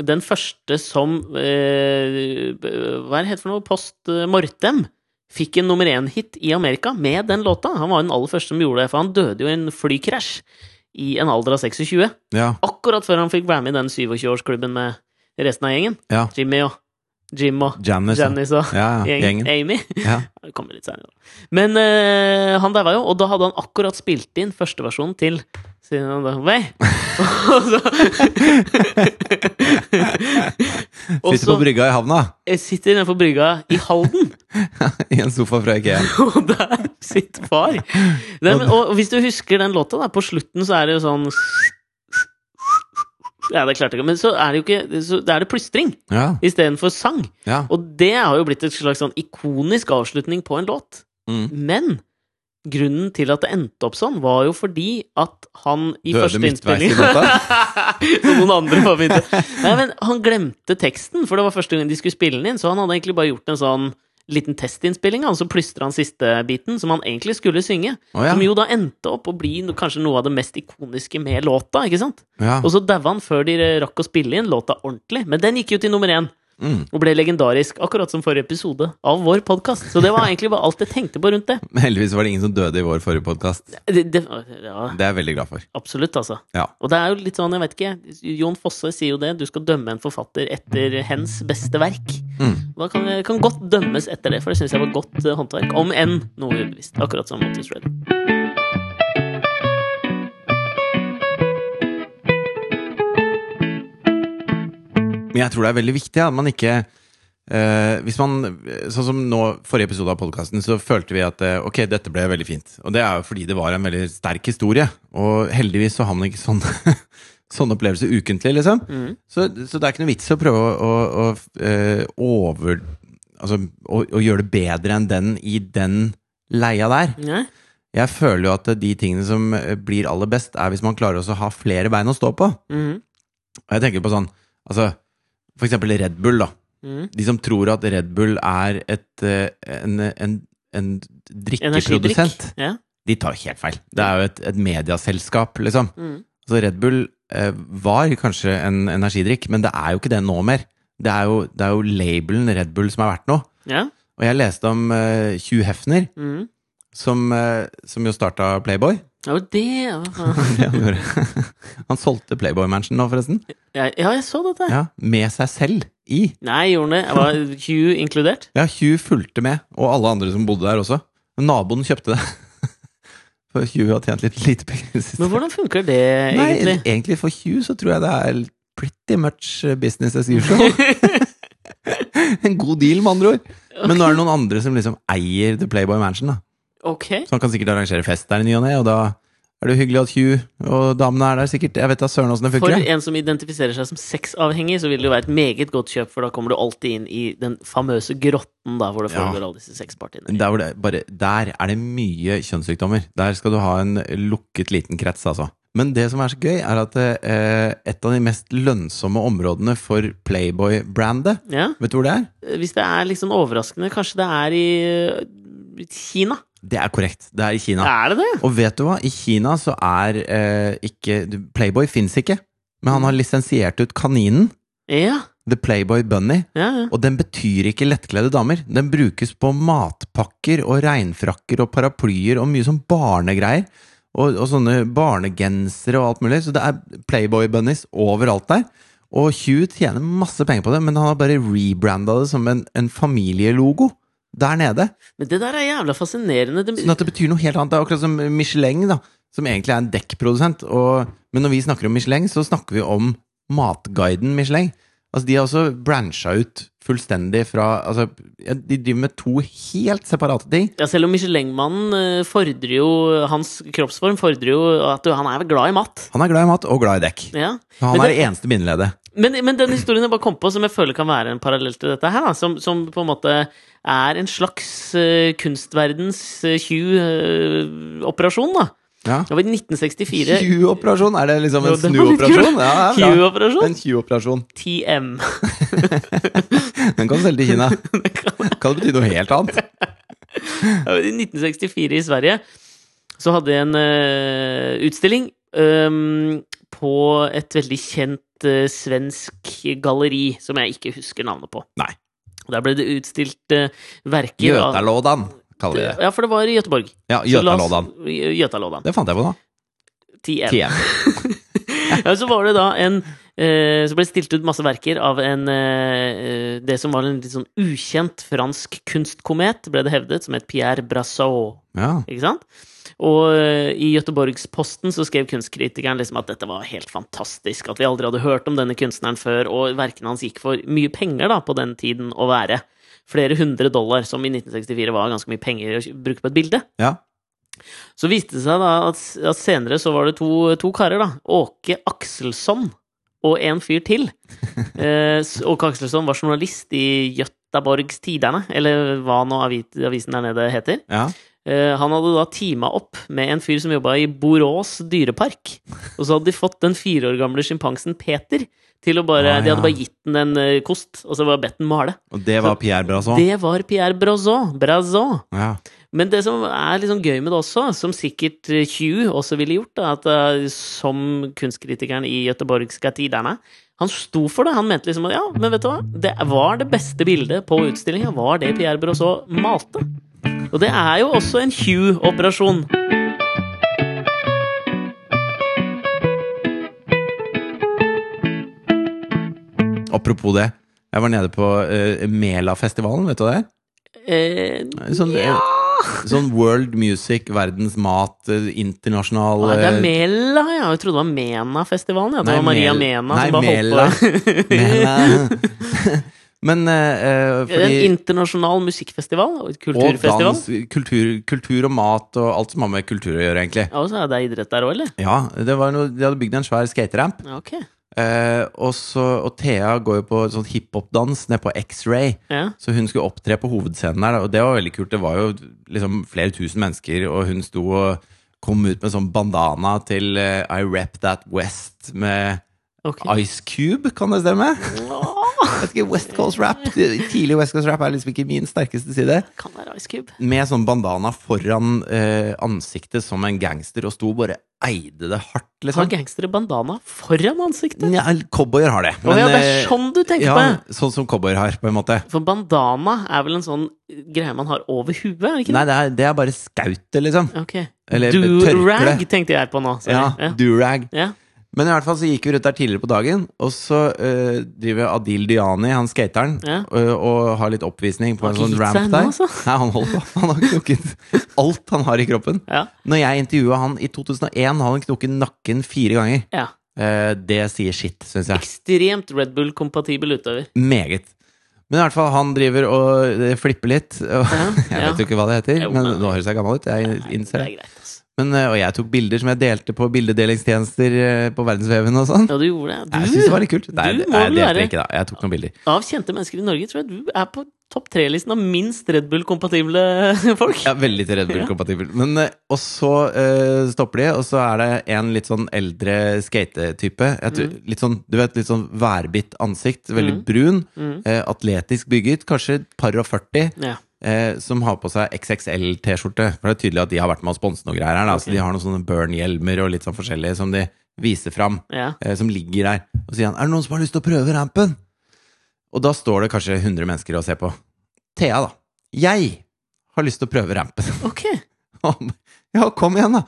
den første som eh, Hva er det heter for noe? Post eh, mortem. Fikk en nummer én-hit i Amerika med den låta. Han var den aller første som gjorde det, for han døde jo i en flykrasj i en alder av 26. Ja. Akkurat før han fikk være med i den 27-årsklubben med resten av gjengen. ja. Jimmy og Jim og Janice. Janice og Ja, gjengen. Amy. Ja. Det kommer litt senere. Men uh, han daua jo, og da hadde han akkurat spilt inn førsteversjonen til Siden han da Vei! Og så Sitter på brygga i havna jeg sitter nede på brygga i Halden, i en sofa fra Ikea. og der sitter far. Nei, men, og hvis du husker den låta, da, på slutten så er det jo sånn Ja, det klarte jeg ikke, men så er det jo ikke så det er det plystring Ja. istedenfor sang. ja. Og det har jo blitt et slags sånn ikonisk avslutning på en låt. Mm. Men grunnen til at det endte opp sånn, var jo fordi at han i Døde første innspilling Som noen andre var begynte. Nei, men han glemte teksten, for det var første gang de skulle spille den inn, så han hadde egentlig bare gjort en sånn liten testinnspilling, og så plystra han siste biten, som han egentlig skulle synge. Oh, ja. Som jo da endte opp å bli no- kanskje noe av det mest ikoniske med låta, ikke sant? ja. Og så daua han før de rakk å spille inn låta ordentlig, men den gikk jo til nummer én. Mm. Og ble legendarisk, akkurat som forrige episode av vår podkast. Så det var egentlig bare alt jeg tenkte på rundt det. Men heldigvis var det ingen som døde i vår forrige podkast. det, det ja, Det er jeg veldig glad for. absolutt, altså. Ja. Og det er jo litt sånn, jeg vet ikke Jon Fosse sier jo det. Du skal dømme en forfatter etter hens beste verk. Mm. Da kan kan godt dømmes etter det, for det syns jeg var godt eh, håndverk. Om enn noe ubevisst. Akkurat som Otis Redding. Men jeg tror det er veldig viktig at man ikke eh, Hvis man Sånn som nå, forrige episode av podkasten, så følte vi at eh, ok, dette ble veldig fint. Og det er jo fordi det var en veldig sterk historie. Og heldigvis så har man ikke sånn sånne opplevelser ukentlig, liksom. Mm. Så, så det er ikke noe vits å prøve å, å, å eh, over Altså å, å gjøre det bedre enn den i den leia der. Nei? Jeg føler jo at de tingene som eh, blir aller best, er hvis man klarer å ha flere bein å stå på. Mm. Og jeg tenker på sånn Altså, for eksempel Red Bull, da. Mm. De som tror at Red Bull er et, eh, en, en, en drikkeprodusent, Ja. de tar helt feil. Det er jo et, et mediaselskap, liksom. Mm. Så Red Bull eh, var kanskje en energidrikk, men det er jo ikke det nå mer. Det er jo, det er jo labelen Red Bull som er verdt noe. ja. Og jeg leste om eh, Hugh Hefner, mm. som, eh, som jo starta Playboy. Det var Det han gjorde. Han solgte Playboy-mansion nå, forresten. ja, jeg så dette. Ja, Med seg selv i. Nei, gjorde han det? Var Hugh inkludert? Ja, Hugh fulgte med, og alle andre som bodde der også. Men naboen kjøpte det. For Hugh har tjent litt lite penger i. Men hvordan funker det, Nei, egentlig? egentlig for Hugh så tror jeg det er pretty much business as usual. en god deal, med andre ord. Men nå er det noen andre som liksom eier The Playboy Mansion, da. Ok. Så han kan sikkert arrangere fest der i ny og ne, og da er det jo hyggelig at Hugh og damene er der, sikkert. Jeg vet da søren åssen det funker. For en som identifiserer seg som sexavhengig, så vil det jo være et meget godt kjøp, for da kommer du alltid inn i den famøse grotten da, hvor det Ja. alle disse sexpartiene. Der, det, bare, der er det mye kjønnssykdommer. Der skal du ha en lukket liten krets, altså. Men det som er så gøy, er at eh, et av de mest lønnsomme områdene for Playboy-brandet Ja, Vet du hvor det er? Hvis det er sånn overraskende, kanskje det er i øh, Kina? Det er korrekt. Det er i Kina. Er det det? Og vet du hva? I Kina så er eh, ikke Playboy fins ikke. Men han har lisensiert ut kaninen. Ja. The Playboy Bunny. Ja, ja. Og den betyr ikke lettkledde damer. Den brukes på matpakker og regnfrakker og paraplyer og mye sånn barnegreier. Og, og sånne barnegensere og alt mulig. Så det er Playboy Bunnies overalt der. Og Hugh tjener masse penger på det, men han har bare rebranda det som en, en familielogo der nede. Men det der er jævla fascinerende. Det, Sånn at det betyr noe helt annet. Det er akkurat som Michelin, da. Som egentlig er en dekkprodusent. Og, men når vi snakker om Michelin, så snakker vi om matguiden Michelin. Altså, de har også brancha ut fullstendig fra Altså, de driver med to helt separate ting. ja, selv om Michelin-mannen øh, fordrer jo Hans kroppsform fordrer jo at han er glad i mat. Han er glad i mat og glad i dekk. Ja. Han Men er det- det eneste bindeleddet. Men, men den historien jeg bare kom på, som jeg føler kan være en parallell til dette her, da, som, som på en måte er en slags uh, kunstverdens uh, Q-operasjon, da. Ja. Det var i 1964. Q-operasjon? Er det liksom en snuoperasjon? Ja. Q-operasjon? En Q-operasjon. TM. Den kan du selge til Kina. Kan det bety noe helt annet? I 1964 i Sverige så hadde jeg en uh, utstilling um, på et veldig kjent uh, svensk galleri som jeg ikke husker navnet på. Nei. Der ble det utstilt uh, verker av Götalådan, kaller vi det. Ja, for det var i Göteborg. Ja, Götalådan. Götalådan. Det fant jeg på nå. TM. TM. Ja, så var det da en eh, Så ble det stilt ut masse verker av en eh, Det som var en litt sånn ukjent fransk kunstkomet, ble det hevdet, som het Pierre Brassot. Ja. Ikke sant? Og eh, i Göteborgsposten så skrev kunstkritikeren liksom at dette var helt fantastisk, at vi aldri hadde hørt om denne kunstneren før, og verkene hans gikk for mye penger da, på den tiden å være. Flere hundre dollar, som i 1964 var ganske mye penger å bruke på et bilde. ja. Så viste det seg da at, at senere så var det to, to karer, da. Åke Akselsson og en fyr til. Eh, Åke Akselsson var journalist i Göteborgs Tiderne, eller hva nå avisen der nede heter. ja. Eh, han hadde da teama opp med en fyr som jobba i Borås dyrepark. Og så hadde de fått den fire år gamle sjimpansen Peter til å bare Ah, De hadde bare gitt den en eh, kost, og så bare bedt den male. Og det var Pierre Brazon? Det var Pierre Brazon. Brazon. Ja. Men det som er liksom gøy med det også, som sikkert eh, Hugh også ville gjort, da, at som kunstkritikeren i Göteborgska Tiderne Han sto for det. Han mente liksom at ja, men vet du hva? Det var det beste bildet på utstillinga, var det Pierre Brosot malte. Og det er jo også en Hugh-operasjon. Apropos det. Jeg var nede på uh, Mela-festivalen, vet du det? Eh, Sånn, ja sånn world music, verdens mat, eh, internasjonal Ah, Det er eh, Mela, ja. Jeg trodde det var Mena-festivalen. Ja. Det Nei, var Maria Mel- Mena Nei, som bare Mela. holdt på. Mela. Men eh, eh, fordi en internasjonal musikkfestival. og Og dans, kultur, kultur og mat og alt som har med kultur å gjøre, egentlig. Ja, og så er det idrett der òg, eller? Ja, det var noe, De hadde bygd en svær skateramp. Okay. Ok. Eh, og, så, og Thea går jo på sånn hiphop-dans nede på X-Ray. Ja. Så hun skulle opptre på hovedscenen der, og det var veldig kult. Det var jo liksom flere tusen mennesker, og hun sto og kom ut med sånn bandana til uh, I Rep That West med okay. Ice Cube, kan det stemme? Jeg vet ikke, West Coast rap. Tidlig West Coast rap er liksom ikke min sterkeste side. kan være Ice Cube. Med sånn bandana foran eh, ansiktet som en gangster, og sto bare eide det hardt, Har liksom. gangstere bandana foran ansiktet? Ja, cowboyer har det. Å ja, det er sånn du tenker ja, på! Sånn som cowboyer har, på en måte. For bandana er vel en sånn greie man har over huet, er det ikke Nei, det er, det er bare skautet, liksom. Okay. Ok. Eller Do-rag tørkle. tenkte jeg på nå. Sorry. Ja, Ja. durag. Ja. Men i hvert fall så gikk vi rundt der tidligere på dagen, og så eh, driver Adil Diani, han skateren, Ja. og, og har litt oppvisning på en sånn ramp der. altså. Nei, han holdt på. Han har knukket alt han har i kroppen. Ja. Når jeg intervjua han i 2001, hadde han knukket nakken fire ganger. ja. Eh, det sier sitt, syns jeg. Ekstremt Red Bull-kompatibel utøver. Meget. Men i hvert fall, han driver og eh, flipper litt. Og, Ja, jeg vet jo ikke hva det heter, men nå høres jeg gammel ut. Jeg innser er det. Men, eh, og jeg tok bilder som jeg delte på bildedelingstjenester eh, på verdensveven og sånn. Ja, du gjorde det. Jeg synes det var litt kult. Nei, du jeg delte ikke, da. Jeg tok noen bilder. Av kjente mennesker i Norge tror jeg du er på topp tre-listen av minst Red Bull-kompatible folk. Ja, veldig til Red Bull-kompatibel. Men eh, Og så uh, stopper de, og så er det en litt sånn eldre skatetype. Mm. Litt sånn, du vet, litt sånn værbitt ansikt. Veldig Mm. brun. Mm. Uh, atletisk bygget. Kanskje par og 40. Ja. Eh, som har på seg XXL-T-skjorte. For det er tydelig at de har vært med å sponse noe greier her. Da. Okay. Så de har noen sånne Burn-hjelmer og litt sånn forskjellige som de viser fram. ja. eh, som ligger der. Og sier han 'Er det noen som har lyst til å prøve rampen?' Og da står det kanskje 100 mennesker og ser på. Thea, da. Jeg har lyst til å prøve rampen. Ok. ja, kom igjen, da!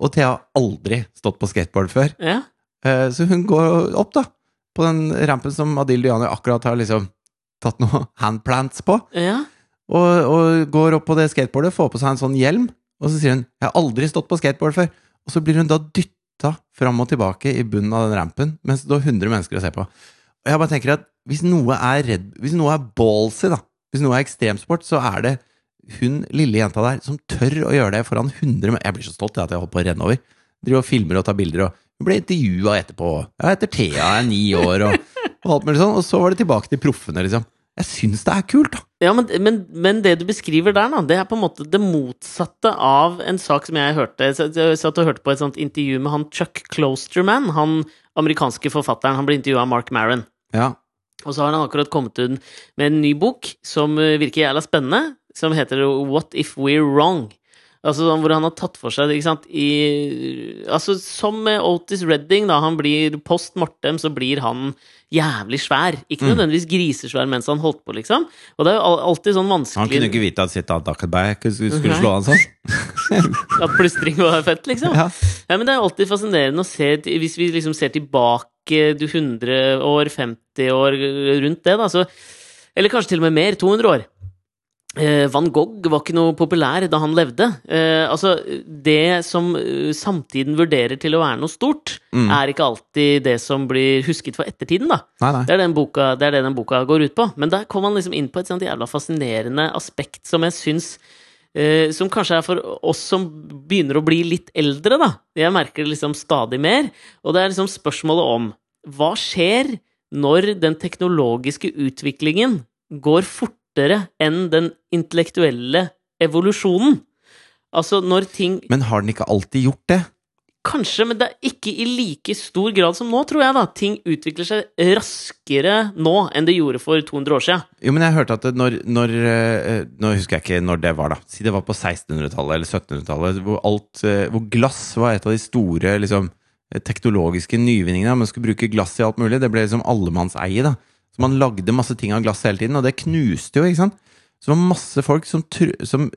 Og Thea har aldri stått på skateboard før. Ja. Eh, Så hun går opp, da. På den rampen som Adil Diani akkurat har liksom tatt noe handplants på. ja. Og, og går opp på det skateboardet, får på seg en sånn hjelm, og så sier hun 'Jeg har aldri stått på skateboard før'. Og så blir hun da dytta fram og tilbake i bunnen av den rampen, mens det er 100 mennesker å se på. Og jeg bare tenker at hvis noe er redd Hvis noe er ballsy, da, hvis noe er ekstremsport, så er det hun lille jenta der som tør å gjøre det foran 100 men- Jeg blir så stolt av at jeg holdt på å renne over. Driver og filmer og tar bilder, og hun ble intervjua etterpå. Jeg heter Thea, jeg er ni år, og, og alt mulig sånn. Og så var det tilbake til proffene, liksom. Jeg syns det er kult, da. Ja, men, men, men det du beskriver der, da, det er på en måte det motsatte av en sak som jeg hørte. Jeg satt- og hørte på et sånt intervju med han Chuck Closterman, han amerikanske forfatteren. Han ble intervjua av Mark Maron. Ja. Og så har han akkurat kommet ut med en ny bok som eh, virker jævla spennende, som heter What If We're Wrong? Altså sånn hvor han har tatt for seg ikke sant i, Altså som med Otis Redding, da. Han blir post mortem, så blir han jævlig svær. Ikke Mm. nødvendigvis grisesvær mens han holdt på, liksom. Og det er jo alltid sånn vanskelig Han kunne ikke vite at sitt Dakabay skulle skulle slå han sånn. At plystring var fett, liksom. Ja. Ja, men det er alltid fascinerende å se Hvis vi liksom ser tilbake du 100 år, 50 år rundt det, da, så Eller kanskje til og med mer. 200 år. Eh, Van Gogh var ikke noe populær da han levde. Eh, altså, det som eh, samtiden vurderer til å være noe stort, Mm. er ikke alltid det som blir husket for ettertiden, da. Nei, nei. Det er, den boka, det er det den boka går ut på. Men der kom han liksom inn på et sånt jævla fascinerende aspekt som jeg syns eh, Som kanskje er for oss som begynner å bli litt eldre, da. Jeg merker det liksom stadig mer. Og det er liksom spørsmålet om hva skjer når den teknologiske utviklingen går fortere enn den intellektuelle evolusjonen? Altså når ting Men har den ikke alltid gjort det? Kanskje, men det er ikke i like stor grad som nå, tror jeg. da. Ting utvikler seg raskere nå enn det gjorde for 200 år siden. Jo, men jeg hørte at når, når eh, Nå husker jeg ikke når det var, da. Si det var på 1600-tallet eller 1700-tallet, hvor, alt, eh, hvor glass var et av de store liksom, teknologiske nyvinningene. Man skulle bruke glass i alt mulig. Det ble liksom allemannseie. da. Så man lagde masse ting av glass hele tiden, og det knuste jo, ikke sant. Så det var masse folk som, som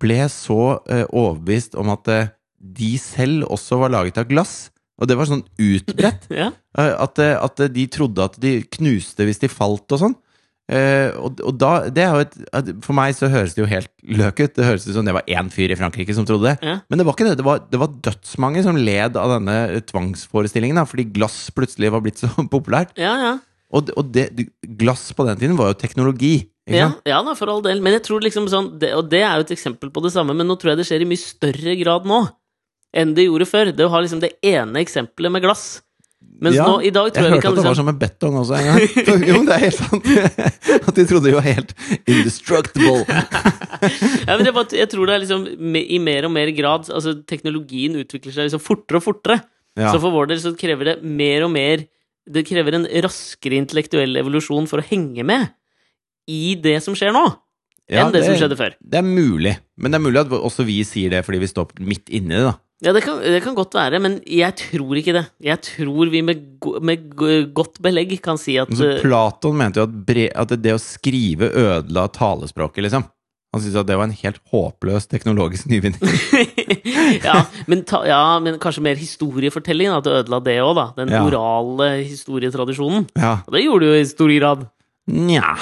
ble så uh, overbevist om at uh, de selv også var laget av glass. Og det var sånn utbredt. Ja. eh, At, at de trodde at de knuste hvis de falt og sånn. Og, og da, det er jo et, For meg så høres det jo helt løk ut. Det høres ut som det var én fyr i Frankrike som trodde det. Ja. Men det var ikke det. Det var, det var dødsmange som led av denne tvangsforestillingen. Da, fordi glass plutselig var blitt så populært. Ja, ja. Og, det- og det, glass på den tiden var jo teknologi. Ja, ja da, for all del. Men jeg tror liksom sånn det, Og det er jo et eksempel på det samme, men nå tror jeg det skjer i mye større grad nå enn det gjorde før. Det å ha liksom det ene eksempelet med glass. Mens Ja, nå, i dag tror Jeg jeg, vi hørte kan at det var liksom som med betong også en gang. For, jo, det er helt sant. At de trodde de var helt indestructible. ja, men jeg, bare, Jeg tror det er liksom i mer og mer grad Altså, teknologien utvikler seg liksom fortere og fortere. Ja. Så for vår del så krever det mer og mer Det krever en raskere intellektuell evolusjon for å henge med i det som skjer nå, Ja, enn det, som skjedde før. Det er mulig. Men det er mulig at også vi sier det fordi vi står midt inni det, da. Ja, det kan, det kan godt være, men jeg tror ikke det. Jeg tror vi med, med godt belegg kan si at Men så eh, Platon mente jo at, bre, at det å skrive ødela talespråket, liksom. Han syntes at det var en helt håpløs teknologisk nyvinning. ja, ja, men kanskje mer historiefortelling, at det ødela det òg, da. Den Ja. orale historietradisjonen. Ja. Og det gjorde det jo i stor grad. Nja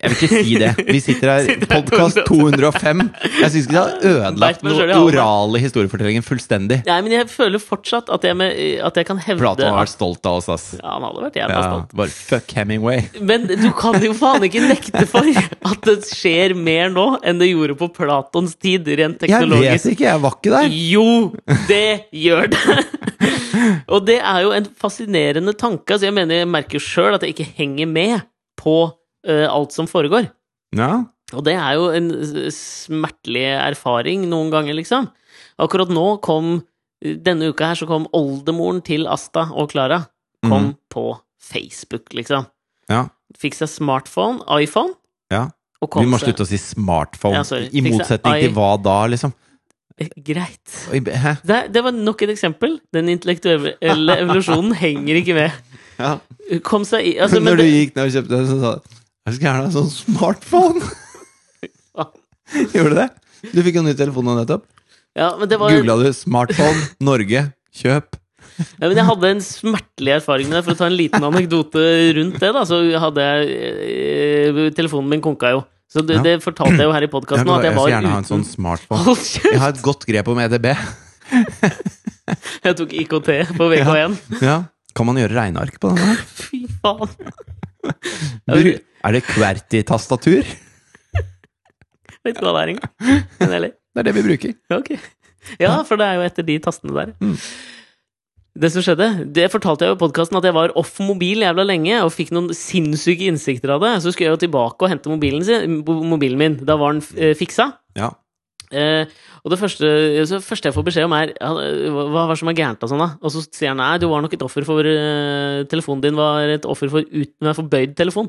Jeg vil ikke si det. Vi sitter her, podkast 205. Jeg syns ikke det har ødelagt den orale historiefortellingen fullstendig. Nei, men jeg føler fortsatt at jeg, med, at jeg kan hevde Platon har vært stolt av oss, ass. Ja, han hadde vært jævla Ja, stolt. bare fuck Hemingway. Men du kan jo faen ikke nekte for at det skjer mer nå enn det gjorde på Platons tid, rent teknologisk. Jeg vet ikke, jeg var ikke der. Jo, det gjør det! Og det er jo en fascinerende tanke. Altså jeg mener, jeg merker jo sjøl at jeg ikke henger med på alt som foregår. Ja, Og det er jo en smertelig erfaring noen ganger, liksom. Akkurat nå kom Denne uka her så kom oldemoren til Asta og Klara kom mm. på Facebook, liksom. ja, Fikk seg smartphone, iPhone, ja. Vi må slutte å si smartphone. Ja. I motsetning til hva da, liksom? Eh, Greit. Det, det var nok et eksempel. Den intellektuelle evolusjonen henger ikke med. Ja. Kom seg i altså, men Når du det, gikk ned og kjøpte den, så sa du Jeg skulle gjerne ha en sånn smartphone! Gjorde du det? Du fikk jo ny telefon nå nettopp. ja, men det var Googla du 'smartphone Norge kjøp'? Ja, men jeg hadde en smertelig erfaring med det. For å ta en liten anekdote rundt det, da, så hadde jeg eh, Telefonen min konka jo. Så det, Ja. det fortalte jeg jo her i podkasten jeg jeg skal gjerne gjerne ha en sånn smartphone. Jeg har et godt grep om EDB. Jeg tok IKT på VK1. Ja. Kan man gjøre regneark på den? her? Fy faen. Bru- Er det QWERTY-tastatur? Vet ikke hva det er engang. Men heller. Det er det vi bruker. Ok. Ja, for det er jo etter de tastene der. Mm. Det som skjedde, det fortalte jeg jo i podkasten, at jeg var off mobil jævla lenge og fikk noen sinnssyke innsikter av det. Så skulle jeg jo tilbake og hente mobilen, sin, mobilen min. Da var den eh, fiksa. Ja. Eh, og det første, det første jeg får beskjed om, er hva hva som er gærent. Og sånn da Og så sier han nei, du var nok et offer for uh, Telefonen din var et offer for, uten, nei, for bøyd telefon.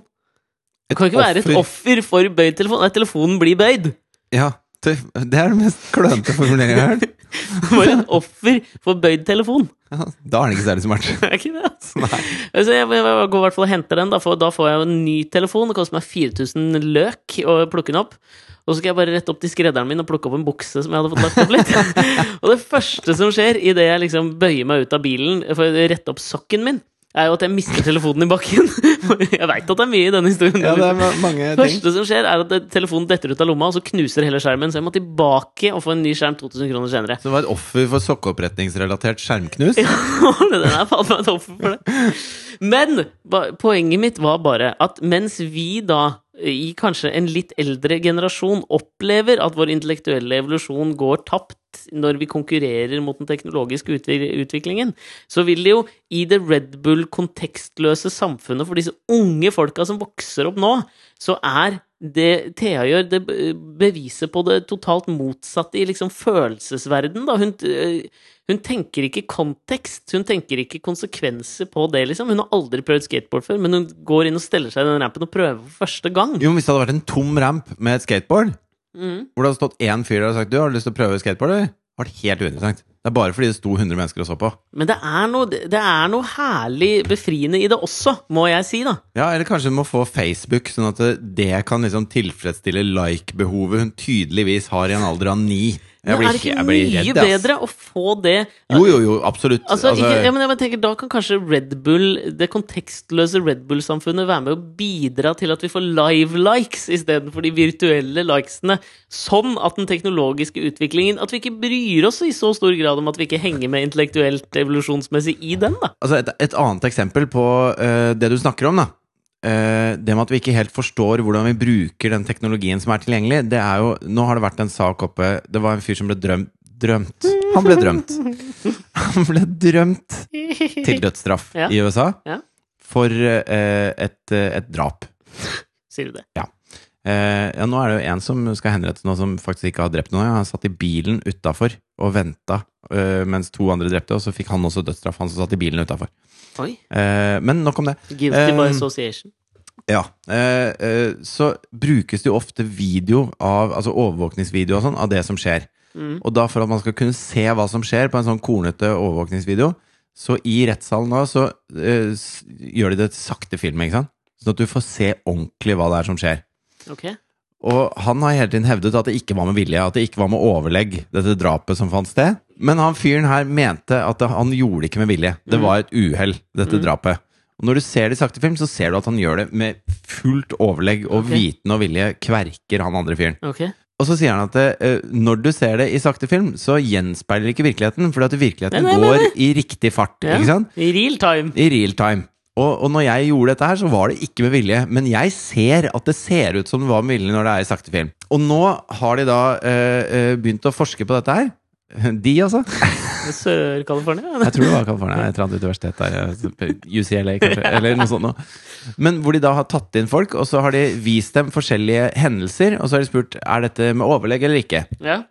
Det kan ikke være et offer for bøyd telefon. Nei, telefonen blir bøyd. Ja. Det det er den mest klønete formuleringen jeg har hørt. Bare et offer for bøyd telefon. Ja, da er den ikke særlig smart. Er ikke det, altså? Nei. Så jeg, jeg, jeg går i hvert fall og henter den. Da for da får jeg jo en ny telefon. Det koster meg 4000 løk å plukke den opp. Og så skal jeg bare rette opp til skredderen min og plukke opp en bukse som jeg hadde fått lagt opp litt. og det første som skjer idet jeg liksom bøyer meg ut av bilen for å rette opp sokken min, er jo at jeg mister telefonen i bakken. jeg veit at det er mye i denne historien. Ja, det er mange ting. første som skjer, er at telefonen detter ut av lomma, og så knuser hele skjermen. Så jeg må tilbake og få en ny skjerm 2000 kroner senere. Så det var et offer for sokkeoppretningsrelatert skjermknus? den er faen meg et offer for det. Men poenget mitt var bare at mens vi da, i kanskje en litt eldre generasjon, opplever at vår intellektuelle evolusjon går tapt når vi konkurrerer mot den teknologiske utviklingen, så vil det jo i det Red Bull-kontekstløse samfunnet for disse unge folka som vokser opp nå, så er det Thea gjør, det beviser på det totalt motsatte i liksom følelsesverden, da. Hun, eh, hun tenker ikke kontekst, hun tenker ikke konsekvenser på det, liksom. Hun har aldri prøvd skateboard før, men hun går inn og steller seg i den rampen og prøver for første gang. Jo, hvis det hadde vært en tom ramp med et skateboard, Mm. hvor det hadde stått én fyr der og sagt 'du, har du lyst til å prøve skateboard', eller? Det hadde vært helt uinteressant. Det er bare fordi det sto 100 mennesker og så på. Men det er, noe, det er noe herlig befriende i det også, må jeg si, da. Ja, eller kanskje du må få Facebook, sånn at det, det kan liksom tilfredsstille like-behovet hun tydeligvis har i en alder av ni. Men blir, er det ikke mye redd, bedre å få det Jo, jo, jo, absolutt. Altså, Altså, ikke, ja, men jeg tenker, Da kan kanskje Red Bull, det kontekstløse Red Bull-samfunnet være med å bidra til at vi får live-likes istedenfor de virtuelle likesene. Sånn at den teknologiske utviklingen At vi ikke bryr oss i så stor grad om at vi ikke henger med intellektuelt evolusjonsmessig i den. da altså et, et annet eksempel på uh, det du snakker om, da. Eh, det med at vi ikke helt forstår hvordan vi bruker den teknologien som er tilgjengelig, det er jo Nå har det vært en sak oppe Det var en fyr som ble drømt Drømt. Han ble drømt. Han ble drømt til dødsstraff Ja. i USA Ja. for eh, et, et drap. Sier du det? Eh, ja, nå er det jo en som skal henrettes nå, som faktisk ikke har drept noen. Han satt i bilen utafor og venta eh, mens to andre drepte, og så fikk han også dødsstraff, han som satt i bilen utafor. Eh, men nok om det. Guilty by association. Ja. Eh, eh, så brukes det jo ofte video av Altså overvåkningsvideo og sånn av det som skjer. Mm. Og da for at man skal kunne se hva som skjer på en sånn kornete overvåkningsvideo, så i rettssalen da så eh, gjør de det sakte film, ikke sant? Sånn at du får se ordentlig hva det er som skjer. Ok. Og han har hele tiden hevdet at det ikke var med vilje, at det ikke var med overlegg, dette drapet som fant sted. Men han fyren her mente at han gjorde det ikke med vilje. Det Mm. var et uhell, dette Mm. drapet. Og når du ser det i sakte film, så ser du at han gjør det med fullt overlegg og okay. viten og vilje kverker han andre fyren. Okay. Og så sier han at det, når du ser det i sakte film, så gjenspeiler ikke virkeligheten, fordi at virkeligheten Nei, nei, nei, går i riktig fart, Ja. ikke sant? I real time. I real time. Og, og når jeg gjorde dette her, så var det ikke med vilje. Men jeg ser at det ser ut som det var med vilje når det er i sakte film. Og nå har de da eh, eh, begynt å forske på dette her. De, altså. Sør-California? Jeg tror det var California. Et eller annet universitet der. UCLA, kanskje. Eller noe sånt noe. Men hvor de da har tatt inn folk, og så har de vist dem forskjellige hendelser. Og så har de spurt er dette med overlegg eller ikke. Ja.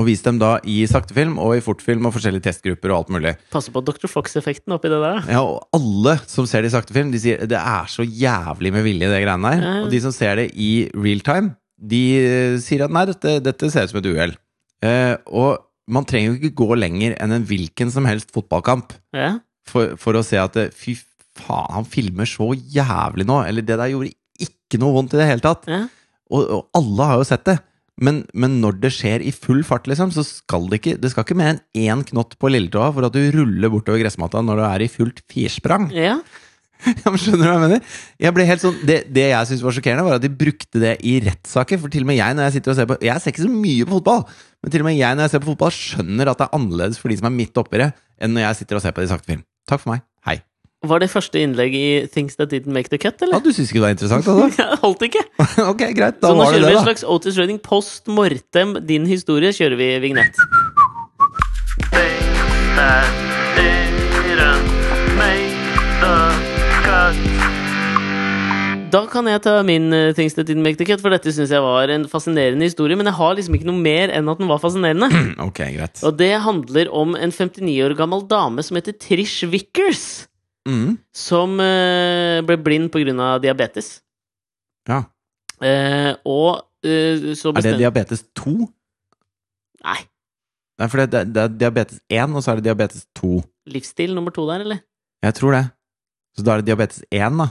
Og vise dem da i saktefilm og i fortfilm og forskjellige testgrupper og alt mulig. Passer på Dr. Fox-effekten oppi det der. Ja, og alle som ser det i sakte film, de sier det er så jævlig med vilje, det greiene der. Ja. Og de som ser det i real time, de eh, sier at nei, dette, dette ser ut som et uhell. Eh, og man trenger jo ikke gå lenger enn en hvilken som helst fotballkamp Ja. for, for å se at det, fy faen, han filmer så jævlig nå. Eller det der gjorde ikke noe vondt i det hele tatt. Ja. Og, og alle har jo sett det. Men, men når det skjer i full fart, liksom, så skal det ikke Det skal ikke mer enn én knott på lilletåa for at du ruller bortover gressmatta når du er i fullt firsprang. ja. Ja, men skjønner du hva jeg mener? Jeg sånn, det, det jeg syntes var sjokkerende, var at de brukte det i rettssaker. For til og med jeg når jeg sitter og ser på Jeg ser ikke så mye på fotball, men til og med jeg når jeg ser på fotball, skjønner at det er annerledes for de som er midt oppi det, enn når jeg sitter og ser på det i sakte film. Takk for meg. Hei. Var det første innlegg i Things That Didn't Make The Cut, eller? Ja, du syns ikke det var interessant, altså? Holdt ikke! ok, greit. Da Så nå var det kjører det, vi en da. slags Otis Redding post mortem. Din historie kjører vi vignett. Da kan jeg ta min eh, Things That Didn't Make The Cut, for dette syns jeg var en fascinerende historie. Men jeg har liksom ikke noe mer enn at den var fascinerende. Ok, greit. Og det handler om en 59 år gammel dame som heter Trish Vickers. Mm. Som eh, ble blind pga. diabetes. Ja. Eh, og så så Er det diabetes 2? Nei. Nei, for det, det, det er diabetes 1, og så er det diabetes 2. Livsstil nummer 2 der, eller? Jeg tror det. Så da er det diabetes 1, da.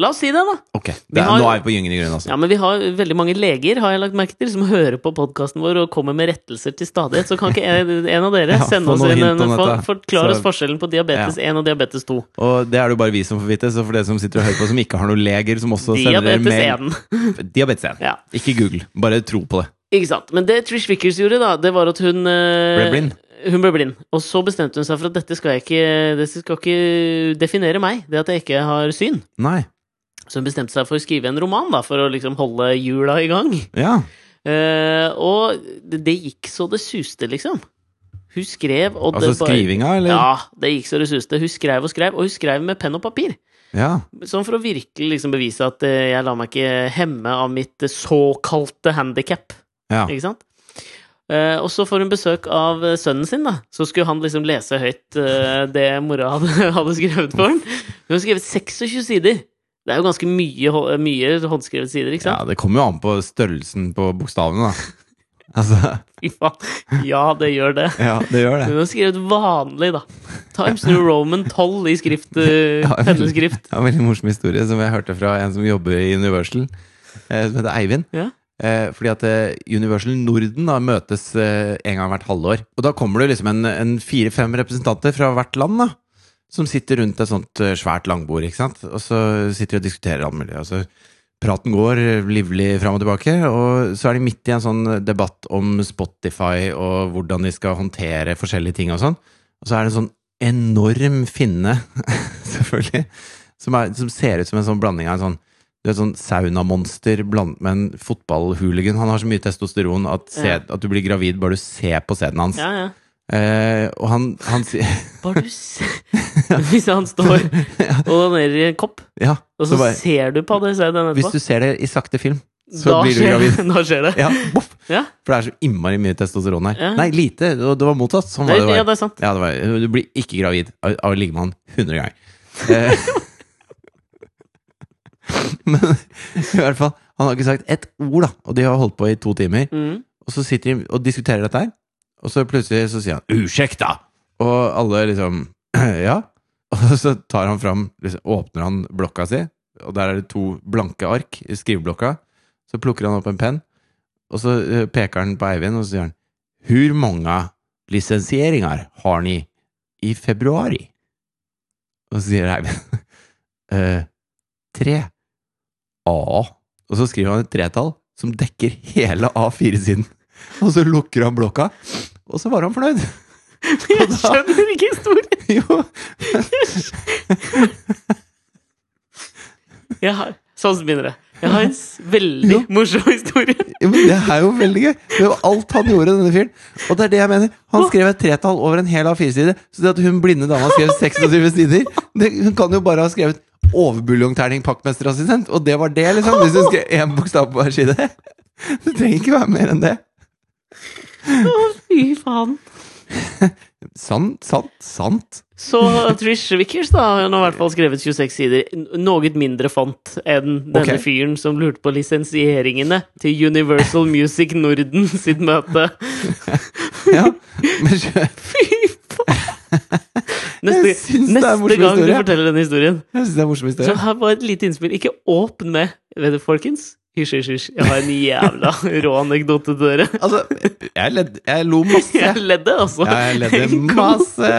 La oss si det, da! Ok, det er, har- nå er vi på gyngende grunn, altså. Ja, men vi har veldig mange leger, har jeg lagt merke til, som hører på podkasten vår og kommer med rettelser til stadighet. Så kan ikke en, en av dere Ja, sende oss inn en for, forklare Forklare oss forskjellen på diabetes 1 og diabetes 2. Og det er det jo bare vi som får vite, så for dere som sitter og hører på som ikke har noen leger som også sender dere Diabetes mail 1. Diabetes 1. Ja, Ikke Google, bare tro på det. ikke sant. Men det Trish Vickers gjorde, da, det var at hun eh, Ble blind. Hun ble blind. Og så bestemte hun seg for at dette skal ikke Dette skal ikke definere meg, det at jeg ikke har syn. Nei. Så hun bestemte seg for å skrive en roman, da, for å liksom holde hjula i gang. Ja. Eh, og det, det gikk så det suste, liksom. Hun skrev, og Altså det bare skrivinga, eller? Ja, det gikk så det suste. Hun skrev og skrev, og hun skrev med penn og papir. Ja. Sånn for å virkelig liksom bevise at eh, jeg lar meg ikke hemme av mitt eh, såkalte handikap. ja. Ikke sant? Eh, og så får hun besøk av eh, sønnen sin, da. Så skulle han liksom lese høyt eh, det mora hadde, hadde skrevet for ham. Hun har skrevet 26 sider. Det er jo ganske mye, mye håndskrevet sider, ikke sant? ja, det kommer jo an på størrelsen på bokstavene, da. Altså. Ja, det gjør det. Ja, det gjør det. Hun har skrevet vanlig, da. Times New Roman 12 i skrift, eh, Ja, penneskrift. Ja, veldig morsom historie som jeg hørte fra en som jobber i Universal, eh, som heter Eivind. Ja. Eh, fordi at eh, Universal Norden da møtes eh, en gang hvert halvår. Og da kommer det liksom en, en fire-fem representanter fra hvert land, da. Som sitter rundt et sånt eh, svært langbord, ikke sant. Og så sitter de og diskuterer alt mulig. Og så praten går livlig fram og tilbake, og så er de midt i en sånn debatt om Spotify og hvordan de skal håndtere forskjellige ting og sånn. Og så er det en sånn enorm finne, selvfølgelig, som, er, som ser ut som en sånn blanding av en sånn du vet, sånn saunamonster blandet med en fotballhooligan. Han har så mye testosteron at, se, Ja. at du blir gravid bare du ser på sæden hans. Ja, ja. Eh, og han, han sier Bare du Hvis han står og donerer i en kopp, Ja, og så så bare ser du på det, den Hvis du ser det i sakte film, så Da blir du gravid. Da skjer det. Ja, boff! Ja, For det er så innmari mye testosteron her. Nei, lite. Det det var mottatt. Sånn det, var ja, det er sant. Ja, det var, du blir ikke gravid av av å ligge med han 100 ganger. Eh, Men i hvert fall, han har ikke sagt ett ord, da. Og de har holdt på i to timer. Mm. Og så sitter de og diskuterer dette her, og så plutselig så sier han 'Ursäkta!' Og alle liksom 'Ja?' Og så tar han fram liksom, Åpner han blokka si, og der er det to blanke ark i skriveblokka. Så plukker han opp en penn, og så eh, peker han på Eivind, og så sier han 'Hur mange lisensieringer har ni i februari?' Og så sier Eivind eh, 'Tre'. A. Og så skriver han et tretall som dekker hele A4-siden. Og så lukker han blokka, og så var han fornøyd. Jeg skjønner ikke historien! Jo, Jeg har, sånn begynner det. Jeg har en veldig Jo. morsom historie. Jo, men det er jo veldig gøy! Det var alt han gjorde, denne fyren. Og det er det jeg mener. Han skrev et tretall over en hel A4-side. Så det at hun blinde dama skrev 26 sider det, Hun kan jo bare ha skrevet overbuljongterning pakkmesterassistent, og det var det, liksom. Hvis hun skrev én bokstav på hver side. Det trenger ikke være mer enn det. Å, fy faen. Sant, sant, sant. Så Trish Vickers da, hun har i hvert fall skrevet 26 sider. Noe mindre font enn denne okay. fyren som lurte på lisensieringene til Universal Music Norden sitt møte. Ja. Men Fy faen! Neste, det neste gang du forteller denne historien, Jeg synes det er en morsom så historie. her var et lite innspill. Ikke åpne med du, folkens? Hysj, hysj, hysj. Jeg har en jævla rå anekdote til dere. Altså, jeg, led, jeg lo masse. Jeg ledde, altså. Ja, jeg ledde masse.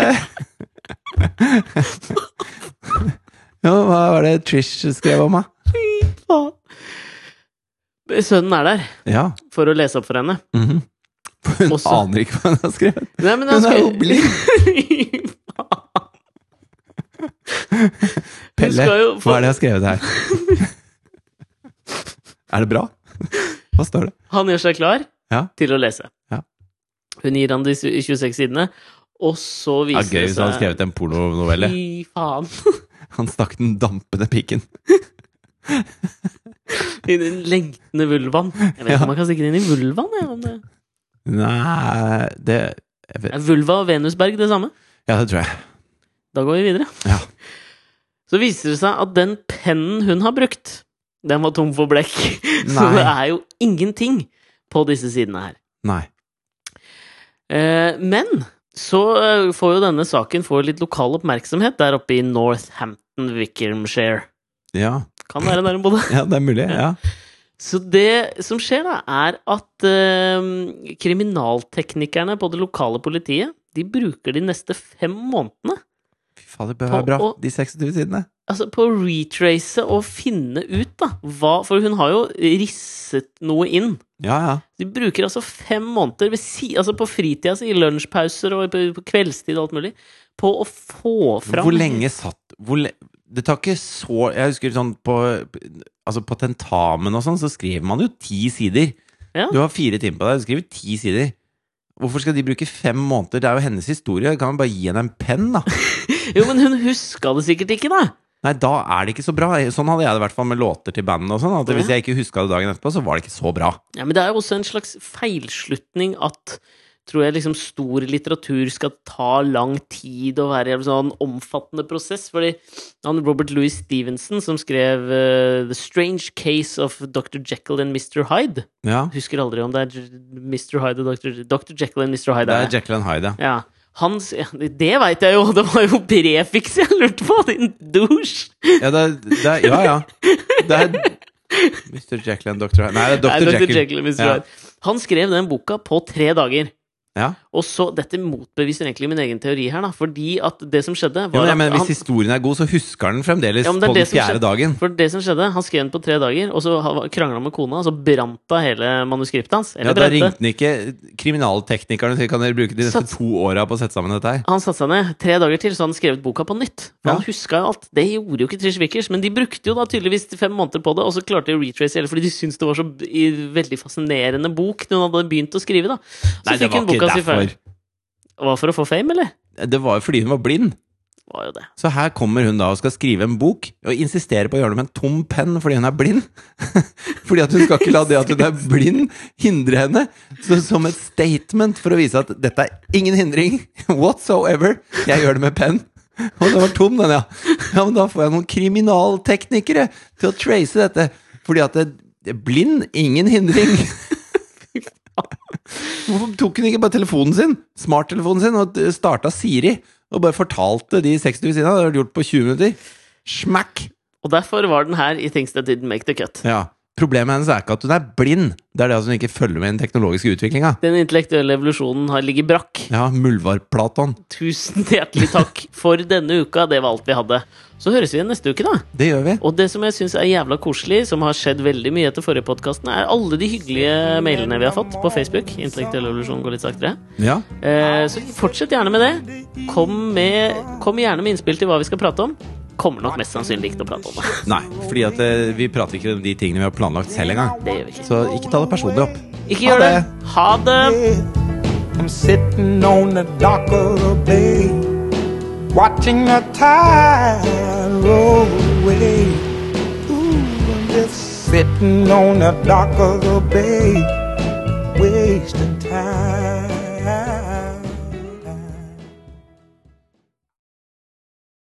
Ja, hva var det Trish skrev om, da? Fy faen. Sønnen er der Ja. for å lese opp for henne. mhm. Hun Også- aner ikke hva hun har skrevet. Nei, men han Hun er jo blind. Pelle, jo hva er det jeg har skrevet her? er det bra? Hva står det? Han gjør seg klar Ja. til å lese. Ja. Hun gir han de 26 sidene, og så viser gøy det hvis han hadde seg skrevet en pornonovelle. Fy faen. Han stakk den dampende piken. I den lengtende vulvaen. Jeg vet ikke Ja. om man kan stikke den inn i vulvaen. jeg, om det- Nei Det. Er vulva og Venusberg det samme? Ja, det tror jeg. Da går vi videre. Ja. Så viser det seg at den pennen hun har brukt, den var tom for blekk. Så det er jo ingenting på disse sidene her. Nei. Eh, men så eh, får jo denne saken få litt lokal oppmerksomhet der oppe i Northampton Wickermshire. Ja. Kan være nærme på det. ja, det er mulig. Ja. Så det som skjer, da, er at eh, kriminalteknikerne på det lokale politiet de bruker de neste fem månedene Fy faen, det bør være bra. å- De 26 sidene. Altså, på å retrace og finne ut da, hva For hun har jo risset noe inn. Ja, ja. De bruker altså fem måneder si, altså på fritida si, i lunsjpauser og på, på kveldstid og alt mulig, på å få fram Hvor lenge satt hvor le Det tar ikke så Jeg husker sånn på Altså på tentamen og sånn, så skriver man jo ti sider. Ja. Du har fire timer på deg, du skriver ti sider. Hvorfor skal de bruke fem måneder? Det er jo hennes historie. Kan man bare gi henne en penn, da? Jo, men hun huska det sikkert ikke, da! Nei, da er det ikke så bra. Sånn hadde jeg det i hvert fall med låter til bandene og sånn. At hvis jeg ikke huska det dagen etterpå, så var det ikke så bra. Ja, men det er jo også en slags feilslutning at tror jeg liksom stor litteratur skal ta lang tid og være en sånn omfattende prosess. Fordi han Robert Louis Stevenson, som skrev uh, The Strange Case of Dr. Jekyll and Mr. Hyde Ja. Husker aldri om det er Mr. Hyde og Dr. Dr. Jekyll and Mr. Hyde. Det er. Jekyll and Hyde, ja. Ja. Hans, det veit jeg jo! Det var jo prefiks jeg lurte på, din douche! Ja, det er, det er, ja, ja. Det er Mr. Jekyll and Dr. Hyde. Nei, det er Dr. Jekyll. Jekyll. Ja. Han skrev den boka på tre dager. Ja. Og så, Dette motbeviser egentlig min egen teori her, da. Fordi at det som skjedde, var men, men at hvis han, historien er god, så husker han den fremdeles Ja, det på den fjerde dagen. For det som skjedde, Han skrev den på tre dager, og så krangla han med kona, og så brant hun hele manuskriptet hans. Ja, da ringte han ikke kriminalteknikerne og sa kan dere bruke de neste Sats- to åra på å sette sammen dette her. Han satte seg ned tre dager til, så han skrevet boka på nytt. Ja. Han huska jo alt. Det gjorde jo ikke Trish Vickers, men de brukte jo da tydeligvis fem måneder på det, og så klarte de å retrace hele, fordi de syntes det var så i, veldig fascinerende bok når hun hadde begynt å skrive, da. Så Nei, fikk hun boka si ferdig. Derfor. Var for å få fame, eller? Det var jo fordi hun var blind. Det var jo det. Så her kommer hun da og skal skrive en bok, og insisterer på å gjøre det med en tom penn fordi hun er blind. fordi at hun skal ikke la det at hun er blind, hindre henne. Så som et statement for å vise at dette er ingen hindring whatsoever. Jeg gjør det med penn. Og den var tom, den, ja. Ja, men da får jeg noen kriminalteknikere til å trace dette. Fordi at det, det er blind, ingen hindring. Hvorfor tok hun ikke bare telefonen sin, smarttelefonen sin, og starta Siri? Og bare fortalte de sekstene ved siden av. Det hadde vært gjort på 20 minutter. Smack! Og derfor var den her i Things That Didn't Make The Cut. Ja. Problemet hennes er ikke at hun er blind, det er det at hun ikke følger med i den teknologiske utviklinga. Den intellektuelle evolusjonen har ligget brakk. Ja, Muldvarp-Platon. Tusen hjertelig takk for denne uka. Det var alt vi hadde. Så høres vi igjen neste uke, da. Det gjør vi. Og det som jeg syns er jævla koselig, som har skjedd veldig mye etter forrige podkasten, er alle de hyggelige mailene vi har fått på Facebook. Intellektuell evolusjon går litt saktere. Ja. Eh, så fortsett gjerne med det. Kom, med, kom gjerne med innspill til hva vi skal prate om. Kommer nok mest sannsynlig ikke til å prate om det. Nei, fordi at eh, vi prater ikke om de tingene vi har planlagt selv engang. Det gjør vi ikke. Så ikke ta det personlig opp. Ikke Ha gjør det. det. Ha det! I'm sitting on the dock of the bay, watching the tide roll away. Ooh, I'm just sitting on the dock of the bay, wasting time.